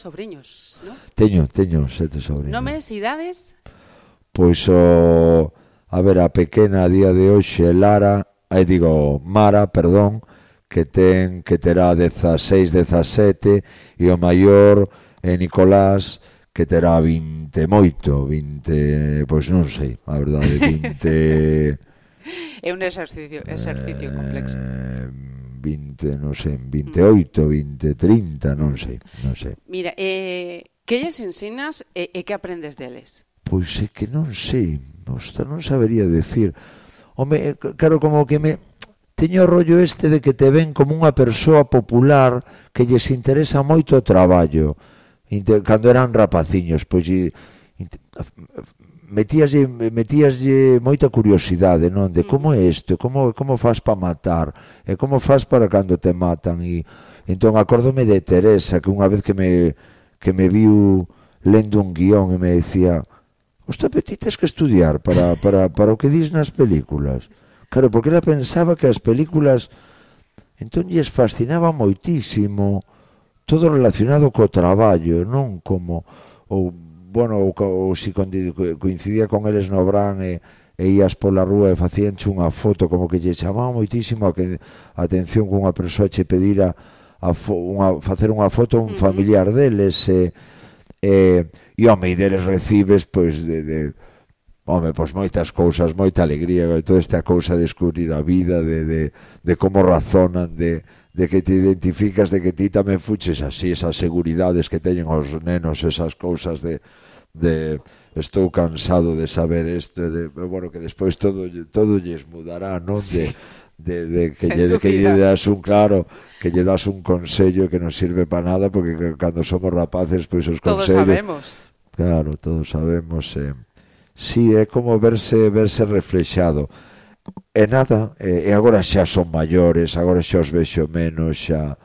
sobrinhos, non? Teño, teño sete sobrinhos. Nomes, idades? Pois o... A ver, a pequena a día de hoxe Lara, aí digo Mara, perdón, que ten que terá 16, 17 e o maior eh, Nicolás que terá 20 moito, 20, pois non sei, a verdade, 20 É un exercicio, exercicio eh, complexo. 20, non sei, 28, 20, 30, non sei, non sei. Mira, eh, que lles ensinas e, e que aprendes deles? Pois é que non sei, hosta, non sabería decir. Home, eh, claro, como que me teño o rollo este de que te ven como unha persoa popular que lles interesa moito o traballo. Inter, cando eran rapaciños, pois e, metíaslle, metíaslle moita curiosidade, non? De como é isto, como, como faz para matar, e como faz para cando te matan. E, entón, acórdome de Teresa, que unha vez que me, que me viu lendo un guión e me decía «Osta, pero ti tens que estudiar para, para, para o que dis nas películas». Claro, porque ela pensaba que as películas entón lles fascinaba moitísimo todo relacionado co traballo, non como ou bueno, ou, ou si coincidía con eles no Bran e, e ías pola rúa e facíanche unha foto como que lle chamaba moitísimo a que a atención que unha persoa che pedira a fo, unha, facer unha foto a un familiar deles e, e, e home, e deles recibes pois de, de home, pois moitas cousas, moita alegría, toda esta cousa de descubrir a vida, de, de, de como razonan, de, de que te identificas, de que ti tamén fuches así, esas seguridades que teñen os nenos, esas cousas de, de estou cansado de saber isto, de, bueno, que despois todo, todo lles mudará, non? De, sí. de, de que, lle, que lle das un claro, que lle das un consello que non sirve para nada, porque cando somos rapaces, pois os todos consellos... Todos sabemos. Claro, todos sabemos. Eh, sí, é como verse, verse reflexado. E nada, e, e agora xa son maiores, agora xa os vexo menos, xa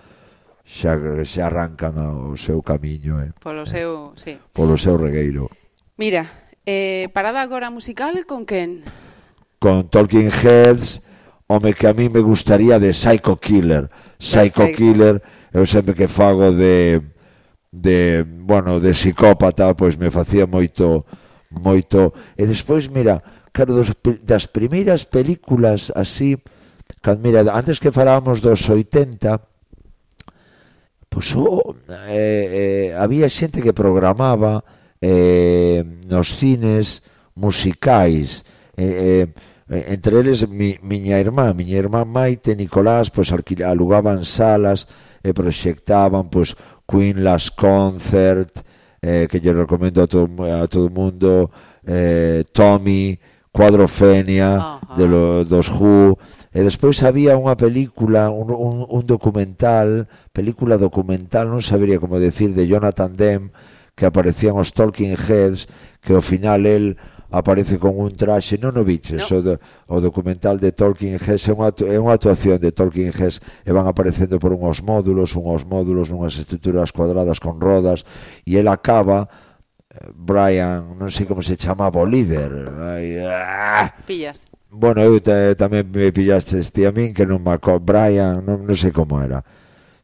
xa, xa arrancan o seu camiño, eh. Polo seu, eh, sí. Polo seu regueiro. Mira, eh, parada agora musical con quen? Con Talking Heads, home que a mí me gustaría de Psycho Killer. Psycho Perfecto. Killer, eu sempre que fago de de, bueno, de psicópata, pois me facía moito moito e despois mira claro, dos, das primeiras películas así, can, mira, antes que falábamos dos 80, pois oh, eh, eh, había xente que programaba eh, nos cines musicais, eh, eh, eh entre eles mi, miña irmá, miña irmá Maite Nicolás, pois pues, alugaban salas e eh, proxectaban pois, Queen Last Concert, eh, que yo recomendo a todo, a todo mundo, eh, Tommy, Cuadrofenia, de lo, dos Who, e despois había unha película, un, un, un documental, película documental, non sabería como decir, de Jonathan Demme, que aparecían os Talking Heads, que ao final el aparece con un traxe, non o biches, no. o, do, o documental de Talking Heads é unha, é unha actuación de Talking Heads e van aparecendo por unhos módulos, unhos módulos, nunhas estruturas cuadradas con rodas e el acaba Brian, non sei como se chamaba o líder. Ai, ah. Pillas. Bueno, eu te, tamén me pillaste este a min que non me acordo. Brian, non, non sei como era.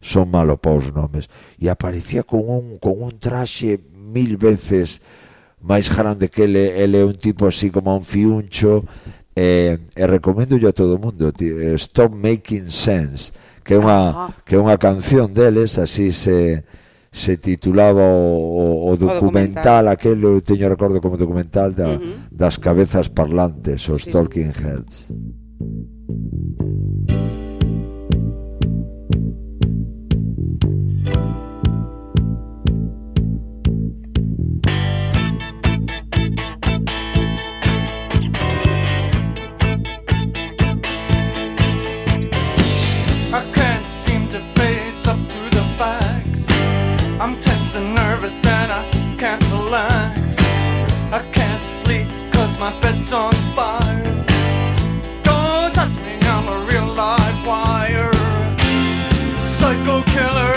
Son malo para os nomes. E aparecía con un, con un traxe mil veces máis grande que ele, ele é un tipo así como un fiuncho e, e recomendo yo a todo mundo eh, Stop Making Sense que é unha, que é unha canción deles así se, se titulaba o, o, o documental, o documental. aquel eu teño recordo como documental da, uh -huh. das cabezas parlantes, os sí. Talking Heads. My bed's on fire. Don't touch me, I'm a real live wire. Psycho killer,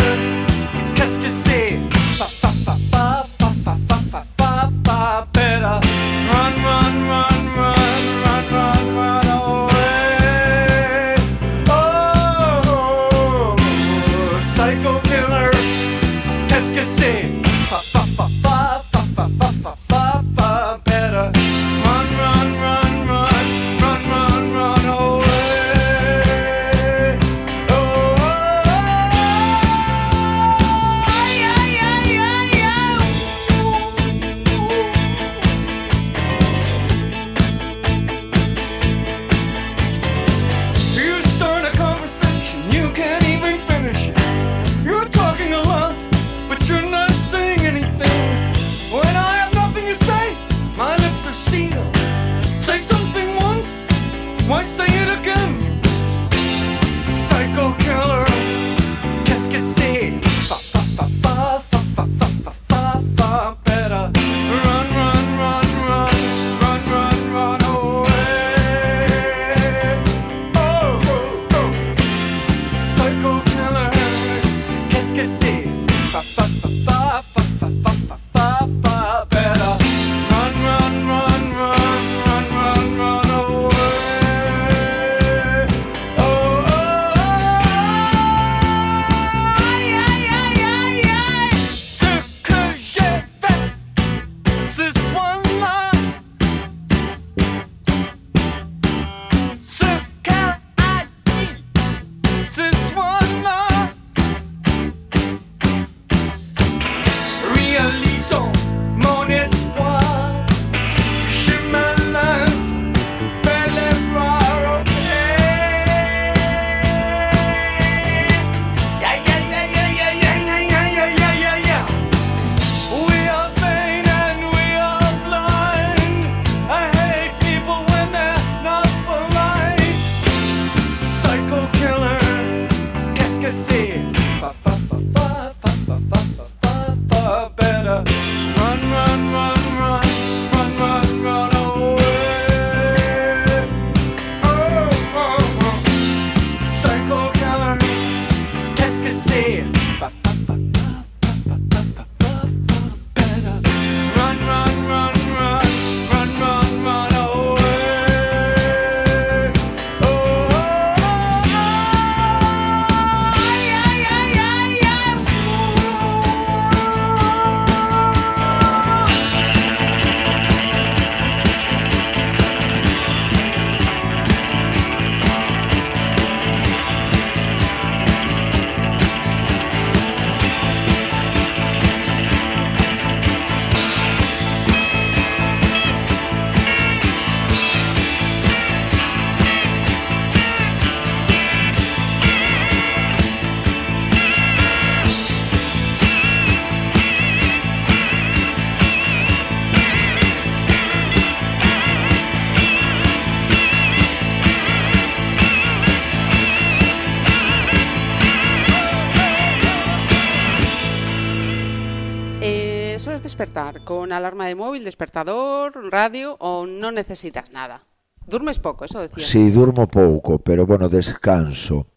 una alarma de móvil, despertador, radio ou non necesitas nada? Durmes pouco, eso decía. Si, sí, durmo pouco, pero bueno, descanso.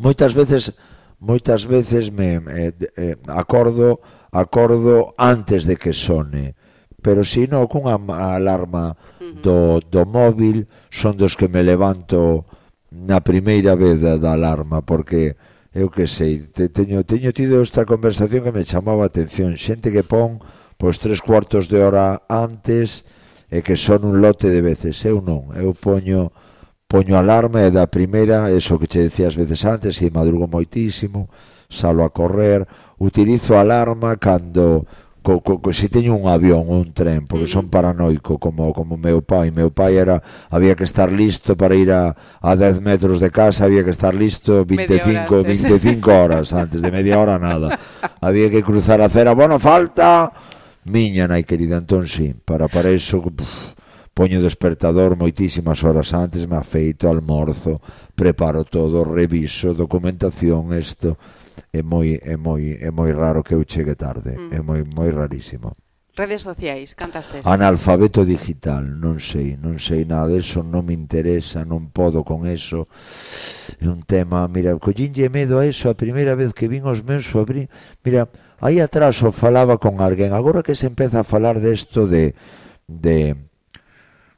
Moitas veces moitas veces me eh, eh, acordo acordo antes de que sone. Pero si non, cunha alarma do, do móvil son dos que me levanto na primeira vez da, da alarma porque eu que sei, te, teño, teño tido esta conversación que me chamaba a atención, xente que pon pois tres cuartos de hora antes e que son un lote de veces. Eu non, eu poño poño alarma e da primeira, eso que che decía as veces antes, e madrugo moitísimo, salo a correr, utilizo alarma cando co, co, co, se teño un avión ou un tren, porque son mm. paranoico como como meu pai, meu pai era había que estar listo para ir a a 10 metros de casa, había que estar listo 25 hora 25 horas antes de media hora nada. Había que cruzar a cera, bueno, falta miña nai querida, entón sí, para para iso puf, poño despertador moitísimas horas antes, me afeito, almorzo, preparo todo, reviso, documentación, isto é moi é moi é moi raro que eu chegue tarde, mm. é moi moi rarísimo. Redes sociais, cantas tes? Analfabeto digital, non sei, non sei nada deso, non me interesa, non podo con eso. É un tema, mira, collínlle medo a eso a primeira vez que vin os meus sobre, mira, Aí atrás o falaba con alguén. Agora que se empeza a falar desto de, de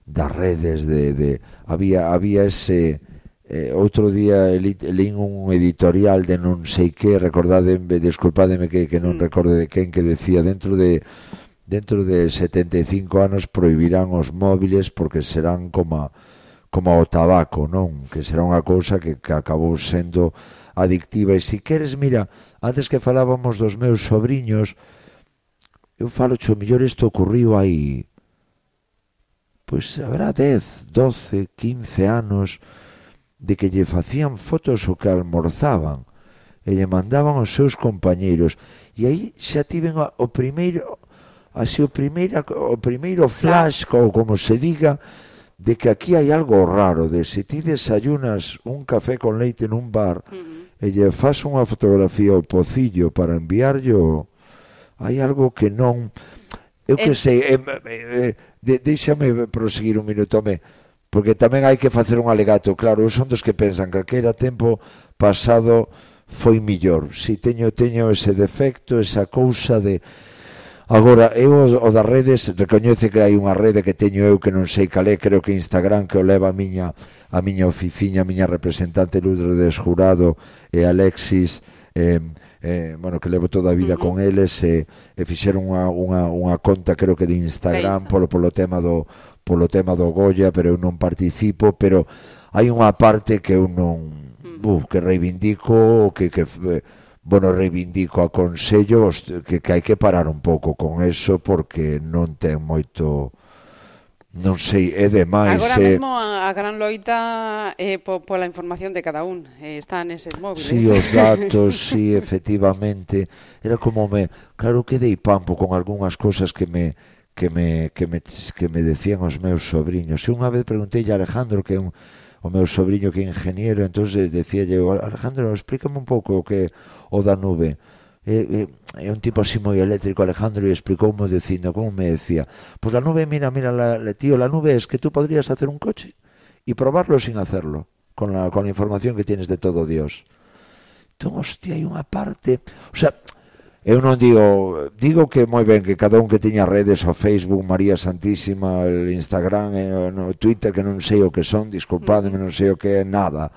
das redes de, de había había ese eh, outro día li, lín un editorial de non sei que, recordademe, desculpademe que, que non mm. recorde de quen que decía dentro de dentro de 75 anos prohibirán os móviles porque serán como como o tabaco, non? Que será unha cousa que, que acabou sendo adictiva. E se queres, mira, antes que falábamos dos meus sobrinhos, eu falo o mellor isto ocurriu aí pois habrá 10, 12, 15 anos de que lle facían fotos o que almorzaban e lle mandaban aos seus compañeiros. E aí xa tiven o primeiro así o primeira o primeiro flash ou como se diga de que aquí hai algo raro de se ti desayunas un café con leite nun bar uh -huh e lle faz unha fotografía ao pocillo para enviarlo, hai algo que non eu que sei eh, eh, de, deixame proseguir un minuto me porque tamén hai que facer un alegato claro, son dos que pensan que calquera tempo pasado foi millor si teño teño ese defecto esa cousa de Agora, eu o das redes, recoñece que hai unha rede que teño eu que non sei calé, creo que Instagram que o leva a miña, a miña oficiña, a miña representante Lourdes Jurado e Alexis, eh, eh, bueno, que levo toda a vida uh -huh. con eles e, e fixeron unha, unha, unha conta creo que de Instagram polo, polo tema do polo tema do Goya, pero eu non participo, pero hai unha parte que eu non uh, que reivindico, que, que eh, bueno, reivindico a Consello que, que hai que parar un pouco con eso porque non ten moito non sei, é demais. Agora eh... mesmo a, a gran loita eh, po, pola información de cada un, eh, está neses móviles. Si, sí, os datos, si, sí, efectivamente, era como me, claro que dei pampo con algunhas cousas que me que me, que me, que me decían os meus sobrinhos. E unha vez preguntei a Alejandro, que é un, o meu sobrinho que é ingeniero, entonces decía yo, Alejandro, explícame un pouco o que o da nube. Eh, eh, é un tipo así moi eléctrico Alejandro e explicoume dicindo como me decía pois pues la nube mira mira la, la, tío la nube es que tú podrías hacer un coche y probarlo sin hacerlo con la, con la información que tienes de todo Dios entón hostia hai unha parte o sea Eu non digo, digo que moi ben que cada un que teña redes o Facebook, María Santísima, el Instagram, eh, o no Twitter que non sei o que son, disculpadme, non sei o que é nada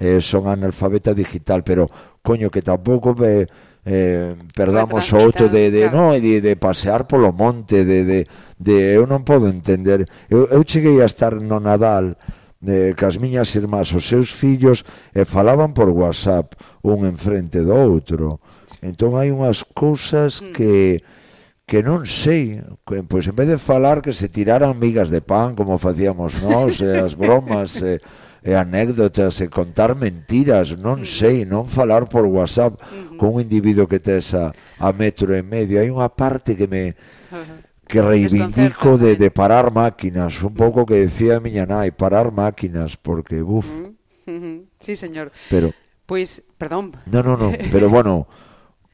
eh, son analfabeta digital, pero coño que tampouco eh, eh, perdamos o outro de de, claro. no, de de pasear polo monte, de de de eu non podo entender. Eu eu cheguei a estar no Nadal eh, cas miñas irmás os seus fillos e falaban por WhatsApp un enfrente do outro. Entón hai unhas cousas mm. que que non sei, pois en vez de falar que se tiraran migas de pan como facíamos nós, eh, as bromas, eh, e anécdotas e contar mentiras, non sei, non falar por WhatsApp uh -huh. con un individuo que tes a, a metro e medio. Hai unha parte que me que reivindico de, de parar máquinas, un pouco que decía a miña nai, parar máquinas, porque, buf. Uh -huh. Sí, señor. Pero... Pois, pues, perdón. No, no, no, pero bueno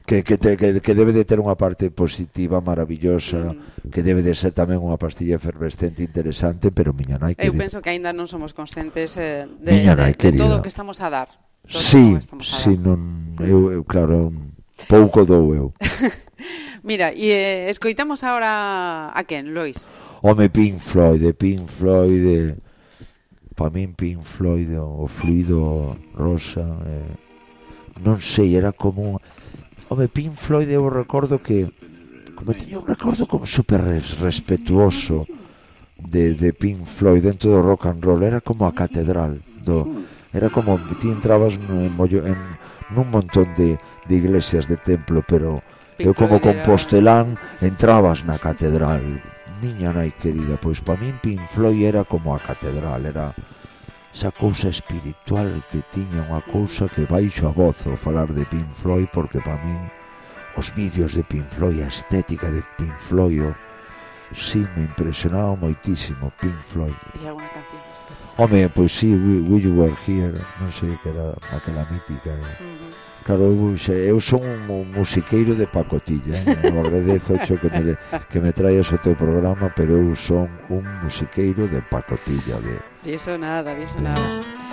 que, que, te, que, que debe de ter unha parte positiva, maravillosa, mm. que debe de ser tamén unha pastilla efervescente interesante, pero miña nai querida. Eu penso que aínda non somos conscientes eh, de, miña nai, de, de, todo o que estamos a dar. Todo sí, sí, non, eu, eu claro, pouco dou eu. Mira, e eh, escoitamos agora a quen, Lois? Home Pink Floyd, de Pink Floyd, eh, pa min Pink Floyd, o fluido rosa, eh, non sei, era como Home, Pink Floyd eu recordo que como teño un recordo como super respetuoso de, de Pink Floyd dentro do rock and roll era como a catedral do era como ti entrabas en, en, nun montón de, de iglesias de templo pero Pink eu como Floyd compostelán entrabas na catedral. Miña nai querida pois para min Pink Floyd era como a catedral era esa cousa espiritual que tiña unha cousa que baixo a voz ao falar de Pink Floyd porque para min os vídeos de Pink Floyd, a estética de Pink Floyd, sí, me impresionaba moitísimo Pink Floyd. E alguna canción especial? Home, pois si, sí, We, We You Were Here, non sei que era aquela mítica. Eh? Uh -huh. Claro, eu, xe, eu son un musiqueiro de pacotilla eh? Agradezo xo que me, que me traes o teu programa Pero eu son un musiqueiro de pacotilla de, Diso nada, diso de... nada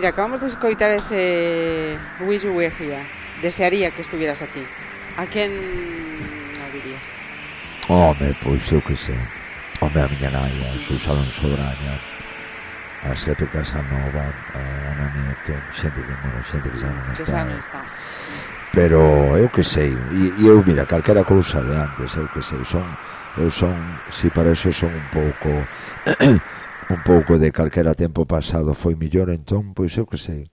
Mira, acabamos de escoitar ese Wish You Were Here. Desearía que estuvieras aquí. A quen o dirías? Home, pois eu que sei. Home, a miña nai, a Susana Sobraña, a Sepe Casanova, a Ana Nieto, xente que, bueno, xente que xa non está. Que xa non está. Pero eu que sei, e, e eu, mira, calquera cousa de antes, eu que sei, son, eu son, si para eso son un pouco pouco de calquera tempo pasado foi millor, entón, pois eu que sei.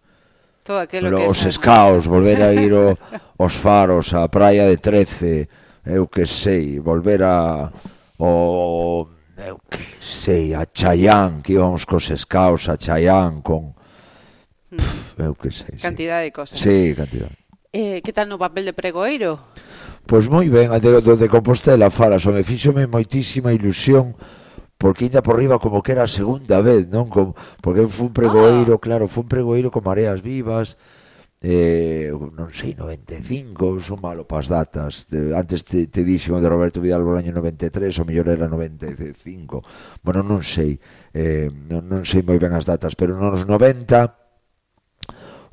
Todo aquilo Pero que os escaos, volver a ir o, os faros, a praia de Trece, eu que sei, volver a... O, eu que sei, a Chayán, que íbamos cos escaos a Chayán con... Hmm. Pff, eu que sei. Cantidade sí. de cosas. Sí, cantidad. Eh, que tal no papel de pregoeiro? Pois moi ben, a de, de Compostela falas, me fíxome moitísima ilusión porque ainda por riba como que era a segunda vez, non? Como, porque eu un pregoeiro, ah. claro, un pregoeiro con Mareas Vivas, eh, non sei, 95, son malo pas datas. De, antes te, te dixen o de Roberto Vidal Bolaño 93, o mellor era 95. Bueno, non sei, eh, non, non sei moi ben as datas, pero nos 90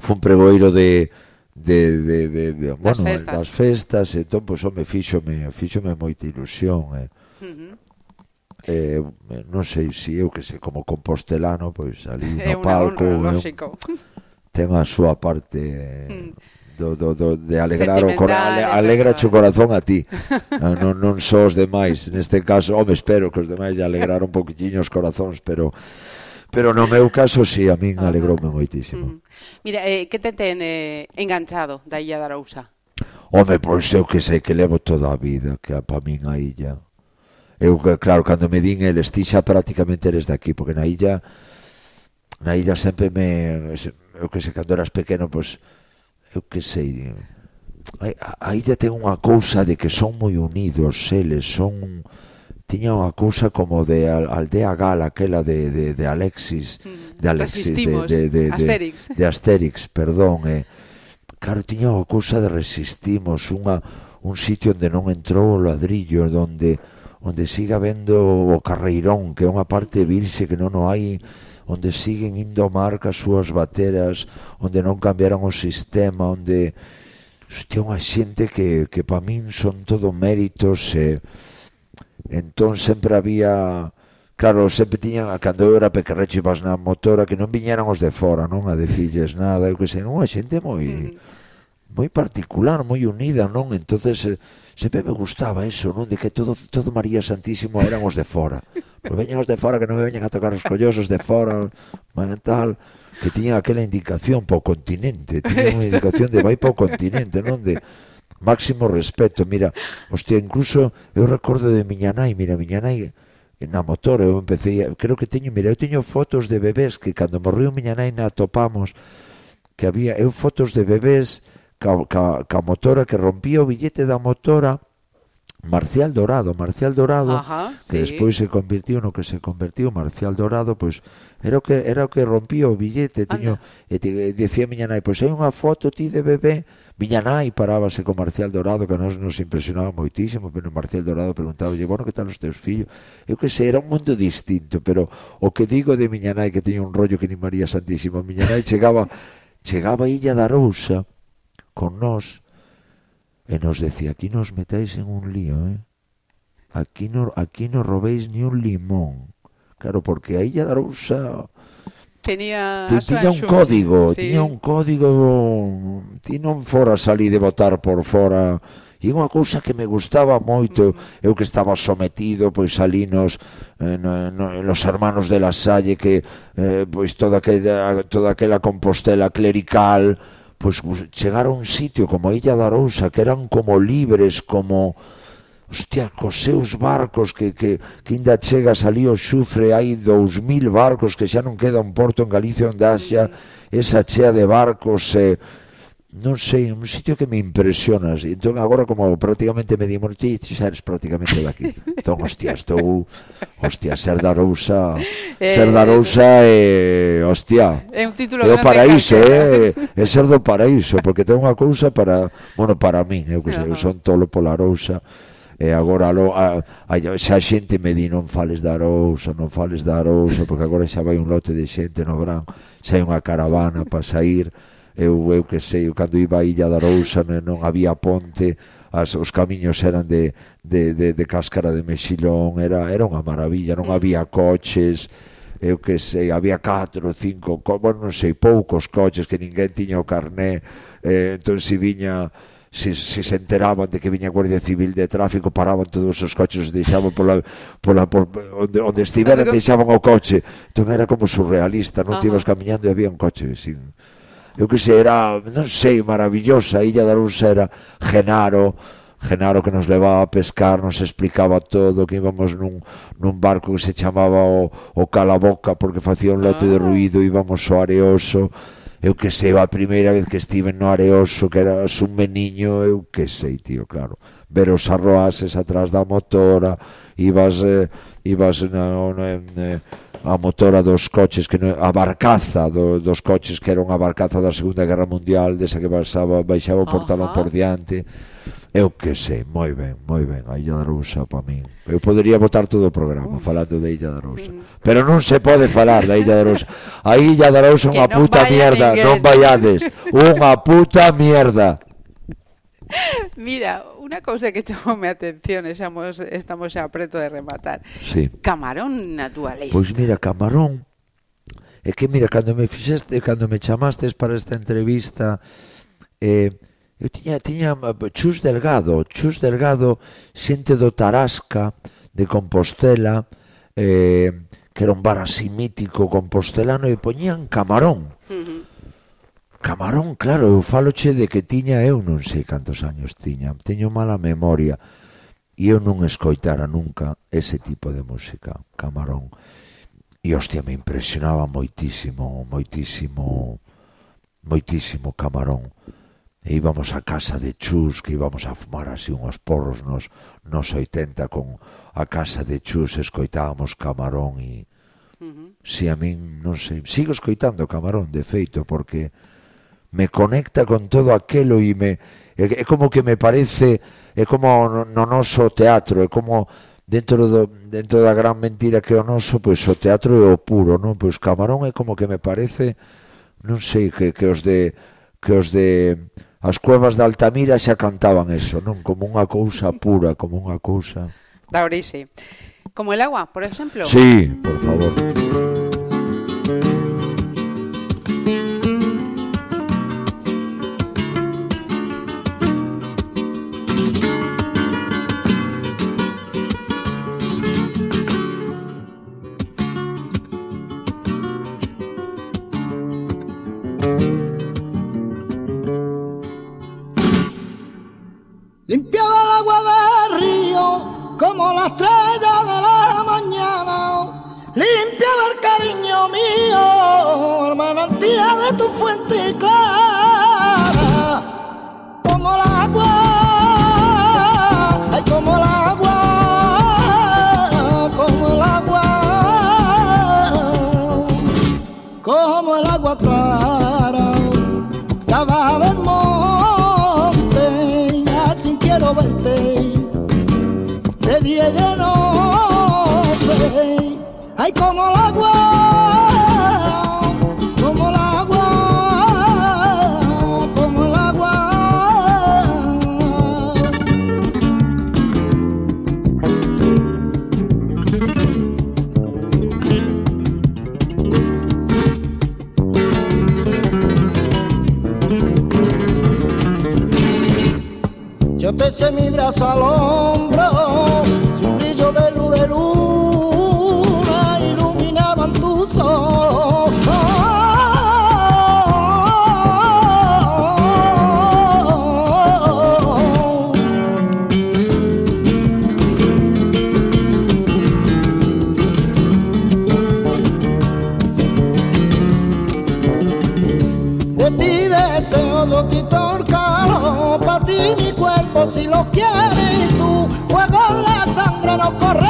fun pregoeiro de de, de, de, de das bueno, festas. das festas, entón, pois, pues, home, fíxome, fíxome moita ilusión, eh. Uh -huh eh, non sei se si eu que sei como compostelano, pois ali no palco honra, lógico. ten a súa parte mm. do, do, do, de alegrar o corazón, ale, alegra o corazón a ti. Ah, non, non só os demais. Neste caso, home, espero que os demais lle alegraron un poquitinho os corazóns, pero pero no meu caso si sí, a min alegroume moitísimo. Mm. Mira, eh, que te ten eh, enganchado da Illa da Arousa? Home, pois eu que sei que levo toda a vida, que pa min a illa Eu, claro, cando me vin eles, ti xa prácticamente eres daqui, porque na illa na illa sempre me eu que sei, cando eras pequeno, pois eu que sei a, a illa ten unha cousa de que son moi unidos eles, son tiña unha cousa como de aldea gala aquela de, de, de Alexis mm, de Alexis, Resistimos, de, de, de, Asterix de, de Asterix, perdón eh. claro, tiña unha cousa de resistimos unha, un sitio onde non entrou o ladrillo, onde onde siga vendo o carreirón, que é unha parte virxe que non o hai, onde siguen indo ao mar cas súas bateras, onde non cambiaron o sistema, onde hostia, unha xente que, que pa min son todo méritos e entón sempre había claro, sempre tiñan a cando eu era pequerrecho e na motora que non viñeran os de fora, non? A decilles nada, eu que sei, unha xente moi... Mm -hmm moi particular, moi unida, non? Entonces eh, sempre me gustaba eso, non? De que todo todo María Santísimo eran os de fora. Pois veñan os de fora que non me veñan a tocar os collosos de fora, tal, que tiña aquela indicación po continente, tiña unha indicación de vai po continente, non? De máximo respeto, mira, hostia, incluso eu recordo de miña nai, mira, miña nai eh, na motor, eu empecé, creo que teño, mira, eu teño fotos de bebés que cando morreu miña nai na topamos que había, eu fotos de bebés ca, ca, ca motora que rompía o billete da motora Marcial Dorado, Marcial Dorado, Ajá, sí. que despois se convirtiu no que se convertiu Marcial Dorado, pois era o que era o que rompía o billete, tiño e, e dicía miña nai, pois hai unha foto ti de bebé, miña nai parábase con Marcial Dorado, que nos nos impresionaba moitísimo, pero Marcial Dorado preguntaba, bueno, que tal os teus fillos? Eu que sei, era un mundo distinto, pero o que digo de miña nai que tiña un rollo que ni María Santísima, miña nai chegaba chegaba a Illa da Rousa, con nós e nos decía, aquí nos metáis en un lío, eh? Aquí no, aquí no robéis ni un limón. Claro, porque aí a Darousa tenía te, tiña un código, sí. tiña un código, ti non fora salí de votar por fora. E unha cousa que me gustaba moito, eu que estaba sometido, pois ali nos, eh, no, no, nos hermanos de la Salle, que eh, pois toda aquela, toda aquela compostela clerical, pois chegar a un sitio como a Illa da Arousa que eran como libres, como hostia, cos seus barcos que, que, que inda chegas ali o xufre hai 2000 barcos que xa non queda un porto en Galicia onde haxa esa chea de barcos e eh, non sei, un sitio que me impresionas. Entón agora como prácticamente me dimos ti, xa eres prácticamente daqui. Entón, hostia, estou hostia, ser da Rousa, eh, ser da Rousa é, eh, hostia. É un título é o paraíso, é, eh, eh. é ser do paraíso, porque ten unha cousa para, bueno, para min, eu que sei, eu son tolo pola Rousa. E agora lo, a, a, xa xente me di non fales da Arousa, non fales da Arousa, porque agora xa vai un lote de xente no verán, xa hai unha caravana para sair eu, eu que sei, cando iba a Illa da Rousa non, non había ponte, as, os camiños eran de, de, de, de cáscara de mexilón, era, era unha maravilla, non mm. había coches, eu que sei, había catro, cinco, co, bueno, non sei, poucos coches que ninguén tiña o carné, eh, entón si viña se, se se enteraban de que viña a Guardia Civil de tráfico, paraban todos os coches, deixaban pola, pola, por, onde, onde estivera, deixaban o coche. Entón era como surrealista, non? Te ibas camiñando e había un coche, sin eu que sei, era, non sei, maravillosa, a Illa da Luz era Genaro, Genaro que nos levaba a pescar, nos explicaba todo, que íbamos nun, nun barco que se chamaba o, o Calaboca, porque facía un lote de ah. ruido, íbamos ao Areoso, eu que sei, a primeira vez que estive no Areoso, que era un meniño, eu que sei, tío, claro, ver os arroases atrás da motora, ibas... Eh, ibas na, na, na, eh, a motora dos coches que non, a barcaza do, dos coches que era unha barcaza da Segunda Guerra Mundial desa que baixaba, baixaba o portalón Ajá. por diante eu que sei, moi ben, moi ben a Illa da Rousa para min eu podería botar todo o programa Uf. falando da Illa da Rousa pero non se pode falar da Illa da Rousa a Illa da Rousa é unha puta mierda ninguén. non vaiades unha puta mierda Mira, unha cousa que chamoume a atención, estamos, estamos xa preto de rematar. Sí. Camarón na túa lista. Pois mira, Camarón, é que mira, cando me fixeste, cando me chamastes para esta entrevista, eh, eu tiña, tiña Chus Delgado, Chus Delgado, xente do Tarasca, de Compostela, eh, que era un bar así mítico compostelano, e poñían Camarón. Uh -huh Camarón, claro, eu faloche de que tiña, eu non sei cantos años tiña, teño mala memoria, e eu non escoitara nunca ese tipo de música, Camarón. E, hostia, me impresionaba moitísimo, moitísimo, moitísimo Camarón. E íbamos a casa de Chus, que íbamos a fumar así unhos porros nos, nos 80 con a casa de Chus, escoitábamos Camarón e... Uh -huh. Si a min, non sei, sigo escoitando Camarón, de feito, porque me conecta con todo aquelo e me é, é como que me parece é como no noso teatro é como dentro do dentro da gran mentira que é o noso pois o teatro é o puro non pois Camarón é como que me parece non sei que, que os de que os de as cuevas de Altamira xa cantaban eso non? Como unha cousa pura como unha cousa. Da orixe como el agua por exemplo? Sí por favor. Manantial de tu fuente clara. se mi brazo si lo quieres tú, fuego la sangre nos corre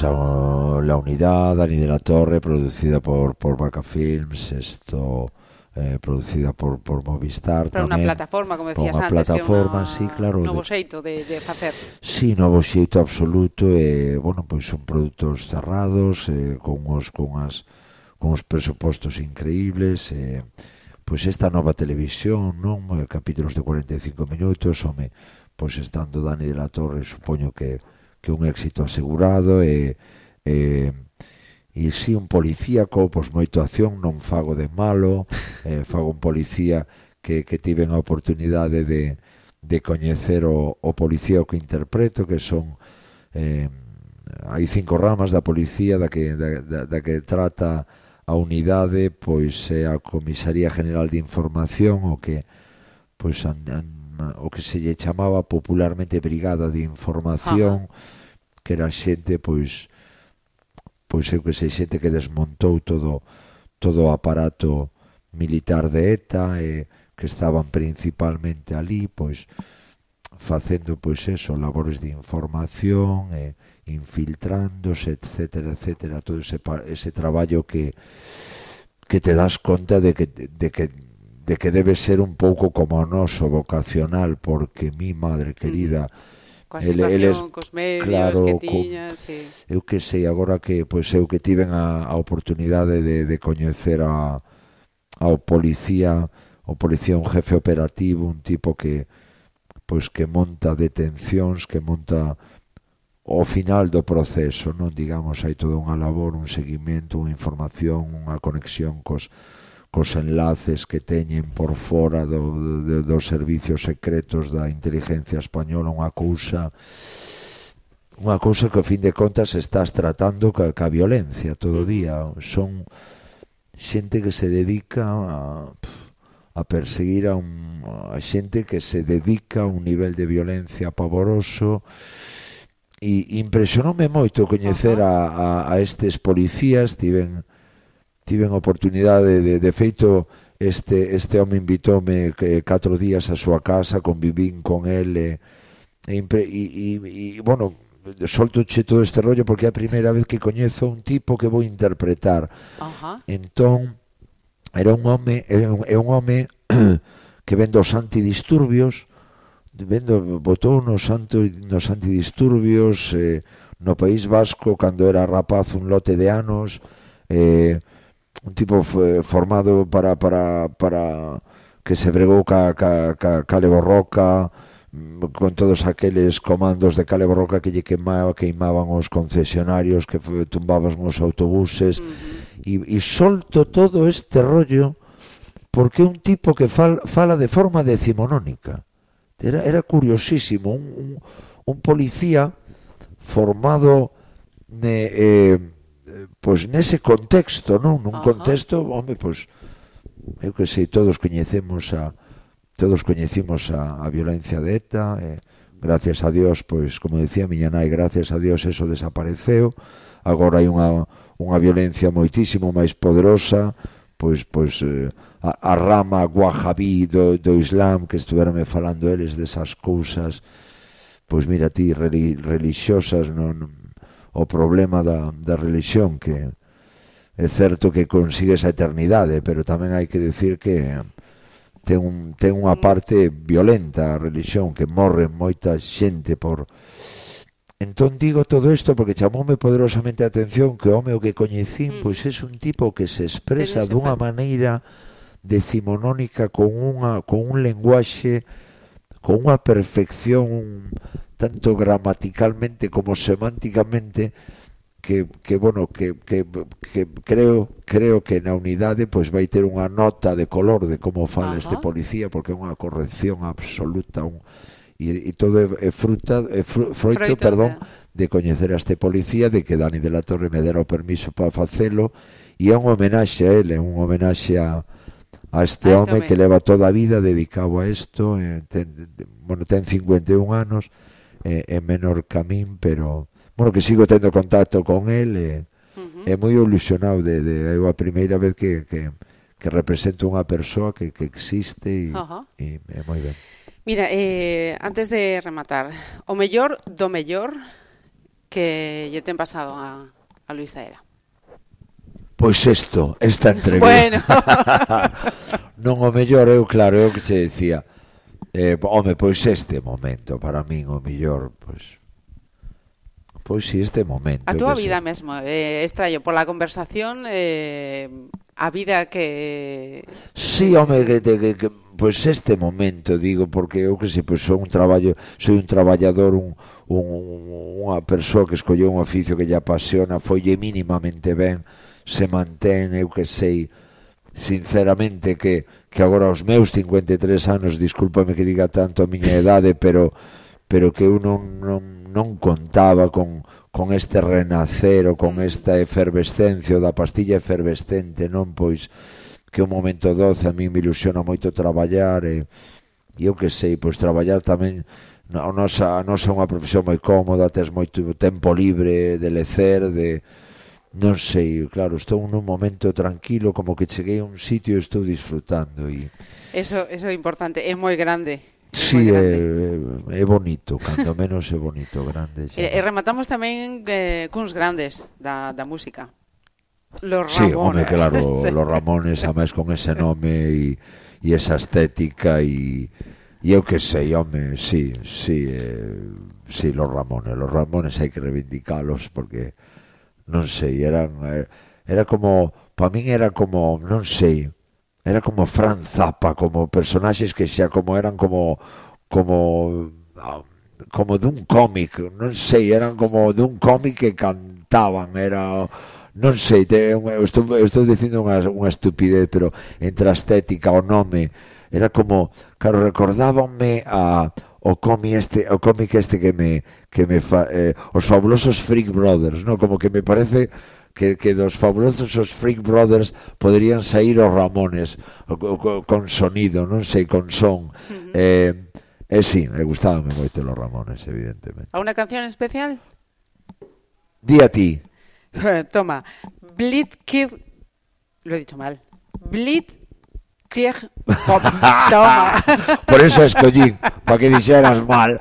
pues La Unidad, Dani de la Torre, producida por, por Vaca Films, esto... Eh, producida por, por Movistar. Para tamén, una plataforma, como decías antes. plataforma, que sí, claro. Novo xeito de, de facer. Sí, novo xeito absoluto. E, eh, bueno, pois son produtos cerrados, eh, con os, con as, con os presupostos increíbles. Eh, pois esta nova televisión, non? Eh, capítulos de 45 minutos, home, pois estando Dani de la Torre, supoño que que un éxito asegurado e, e e si un policíaco, pois moito acción non fago de malo, eh, fago un policía que, que tiven a oportunidade de, de coñecer o, o policía o que interpreto, que son eh, hai cinco ramas da policía da que, da, da, da que trata a unidade, pois é a Comisaría General de Información o que pois an, an, Mm, o que se lle chamaba popularmente brigada de información, Ajá. que era xente pois pois eu que sei, xente que desmontou todo todo o aparato militar de ETA e que estaban principalmente ali, pois facendo pois eso, labores de información e infiltrándose, etcétera, etcétera, todo ese ese traballo que que te das conta de que de que de que debe ser un pouco como o noso vocacional, porque mi madre querida... Mm situación, el, el es, cos medios claro, que tiñas co, sí. eu que sei, agora que pois eu que tiven a, a oportunidade de, de coñecer a, ao policía o policía un jefe operativo un tipo que pois que monta detencións que monta o final do proceso non digamos hai toda unha labor un seguimento, unha información unha conexión cos, cos enlaces que teñen por fora do, do, dos servicios secretos da inteligencia española unha cousa unha cousa que ao fin de contas estás tratando ca, ca violencia todo o día. Son xente que se dedica a, a perseguir a, un, a xente que se dedica a un nivel de violencia pavoroso e impresionoume moito coñecer a, a, a estes policías tiven tiven oportunidade de, de feito este, este home invitoume eh, catro días a súa casa, convivín con ele, eh, e, impre, e, e, e bueno, solto che todo este rollo porque é a primeira vez que coñezo un tipo que vou interpretar. Ajá. Entón, era un home, é un, é un home que ven dos antidisturbios, vendo, botou nos, anto, nos antidisturbios eh, no País Vasco cando era rapaz un lote de anos, eh, un tipo eh, formado para, para, para que se bregou ca, ca, ca, ca Borroca mm, con todos aqueles comandos de Cale Borroca que lle queimaba, queimaban os concesionarios, que tumbaban os autobuses, uh -huh. e, e solto todo este rollo porque un tipo que fal, fala de forma decimonónica. Era, era curiosísimo, un, un, un policía formado... Ne, eh, eh pois nese contexto, non? Nun Ajá. contexto, home, pois eu que sei, todos coñecemos a todos coñecimos a, a violencia de ETA, e, gracias a Dios, pois como dicía miña nai, gracias a Dios eso desapareceu. Agora hai unha unha violencia moitísimo máis poderosa, pois pois eh, a, a rama guajabí do, do Islam que estuverame falando eles desas cousas pois mira ti religiosas non o problema da, da religión que é certo que consigues a eternidade, pero tamén hai que decir que ten, un, ten unha parte violenta a religión que morre moita xente por Entón digo todo isto porque chamoume poderosamente a atención que o home o que coñecín mm. pois é un tipo que se expresa dunha maneira decimonónica con unha con un lenguaxe con unha perfección tanto gramaticalmente como semánticamente que, que bueno, que, que, que creo creo que na unidade pois vai ter unha nota de color de como fala Ajá. este policía porque é unha corrección absoluta un e, e todo é, é fruta é fru, froito, froito, perdón, eh. de coñecer a este policía de que Dani de la Torre me dera o permiso para facelo e é un homenaxe a ele, un homenaxe a, a este, a este home, home que leva toda a vida dedicado a isto, eh, ten, bueno, ten 51 anos, eh, en Menorcamín, pero bueno, que sigo tendo contacto con el e, uh moi ilusionado de, de eu a primeira vez que, que, que represento unha persoa que, que existe e, uh -huh. e é moi ben. Mira, eh, antes de rematar, o mellor do mellor que lle ten pasado a, a Luis Zaera. Pois isto, esta entrevista. Bueno. non o mellor, eu claro, eu que se decía, eh, home, pois este momento para min o mellor, pois pois si este momento. A túa vida sei. mesmo, eh, extraño pola conversación eh, a vida que Si, sí, home, que, que, que pois este momento digo porque eu que sei, pois son un traballo, soy un traballador, un, un unha persoa que escolleu un oficio que lle apasiona, folle mínimamente ben, se mantén, eu que sei, sinceramente que que agora aos meus 53 anos, discúlpame que diga tanto a miña idade, pero pero que eu non, non, non contaba con, con este renacer ou con esta efervescencia da pastilla efervescente, non? Pois que un momento doce a mí me ilusiona moito traballar e, e eu que sei, pois traballar tamén a nosa, a nosa é unha profesión moi cómoda, tes moito tempo libre de lecer, de, non sei, claro, estou nun momento tranquilo, como que cheguei a un sitio e estou disfrutando e Eso, eso é importante, é moi grande. Sí, é, é eh, eh, bonito, cando menos é bonito, grande. Xa. E, e rematamos tamén eh, cuns grandes da, da música. Los Ramones. Sí, home, claro, los Ramones, a máis con ese nome e, e esa estética e, e eu que sei, home, sí, sí, eh, sí, los Ramones, los Ramones hai que reivindicalos porque non sei, era eh, era como para min era como, non sei, era como Fran Zappa, como personaxes que xa como eran como como ah, como dun cómic, non sei, eran como dun cómic que cantaban, era non sei, te, eu estou, eu estou dicindo unha, unha estupidez, pero entre a estética, o nome, era como, claro, recordábanme a o cómic este, o cómic este que me que me fa, eh, os fabulosos Freak Brothers, no, como que me parece que, que dos fabulosos os Freak Brothers poderían sair os Ramones o, o, co- con sonido, non sei, con son. Eh, eh, sí, me gustaban moito los Ramones, evidentemente. ¿A una canción especial? Di a ti. Toma. Blitzkrieg... Lo he dicho mal. Blitzkrieg Pop. Toma. Por eso escollí, para que dixeras mal.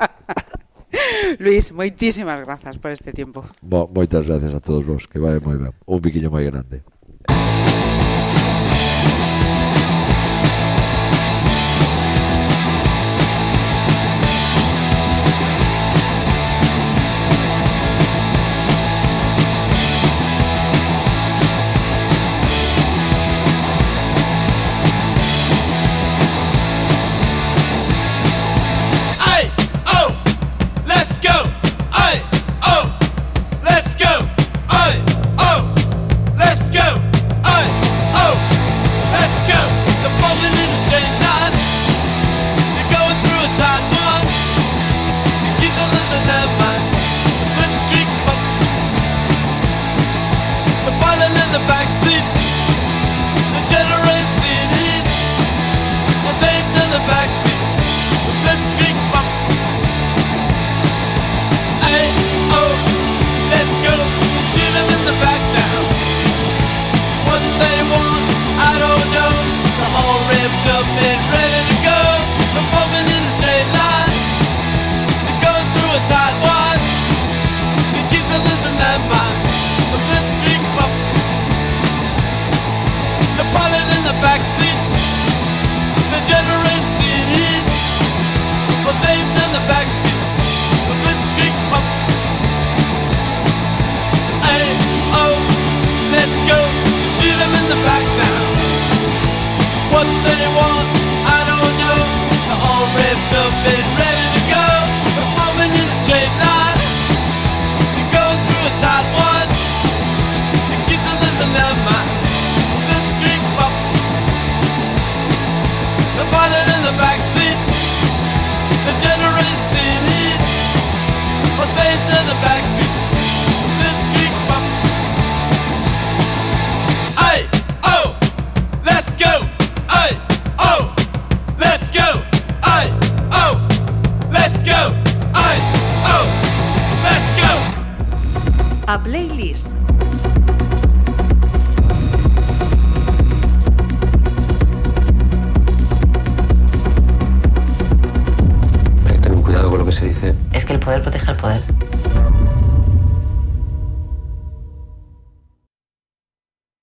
Luis, moitísimas grazas por este tiempo. Bo, moitas gracias a todos vos, que vai moi ben. Un piquiño moi grande.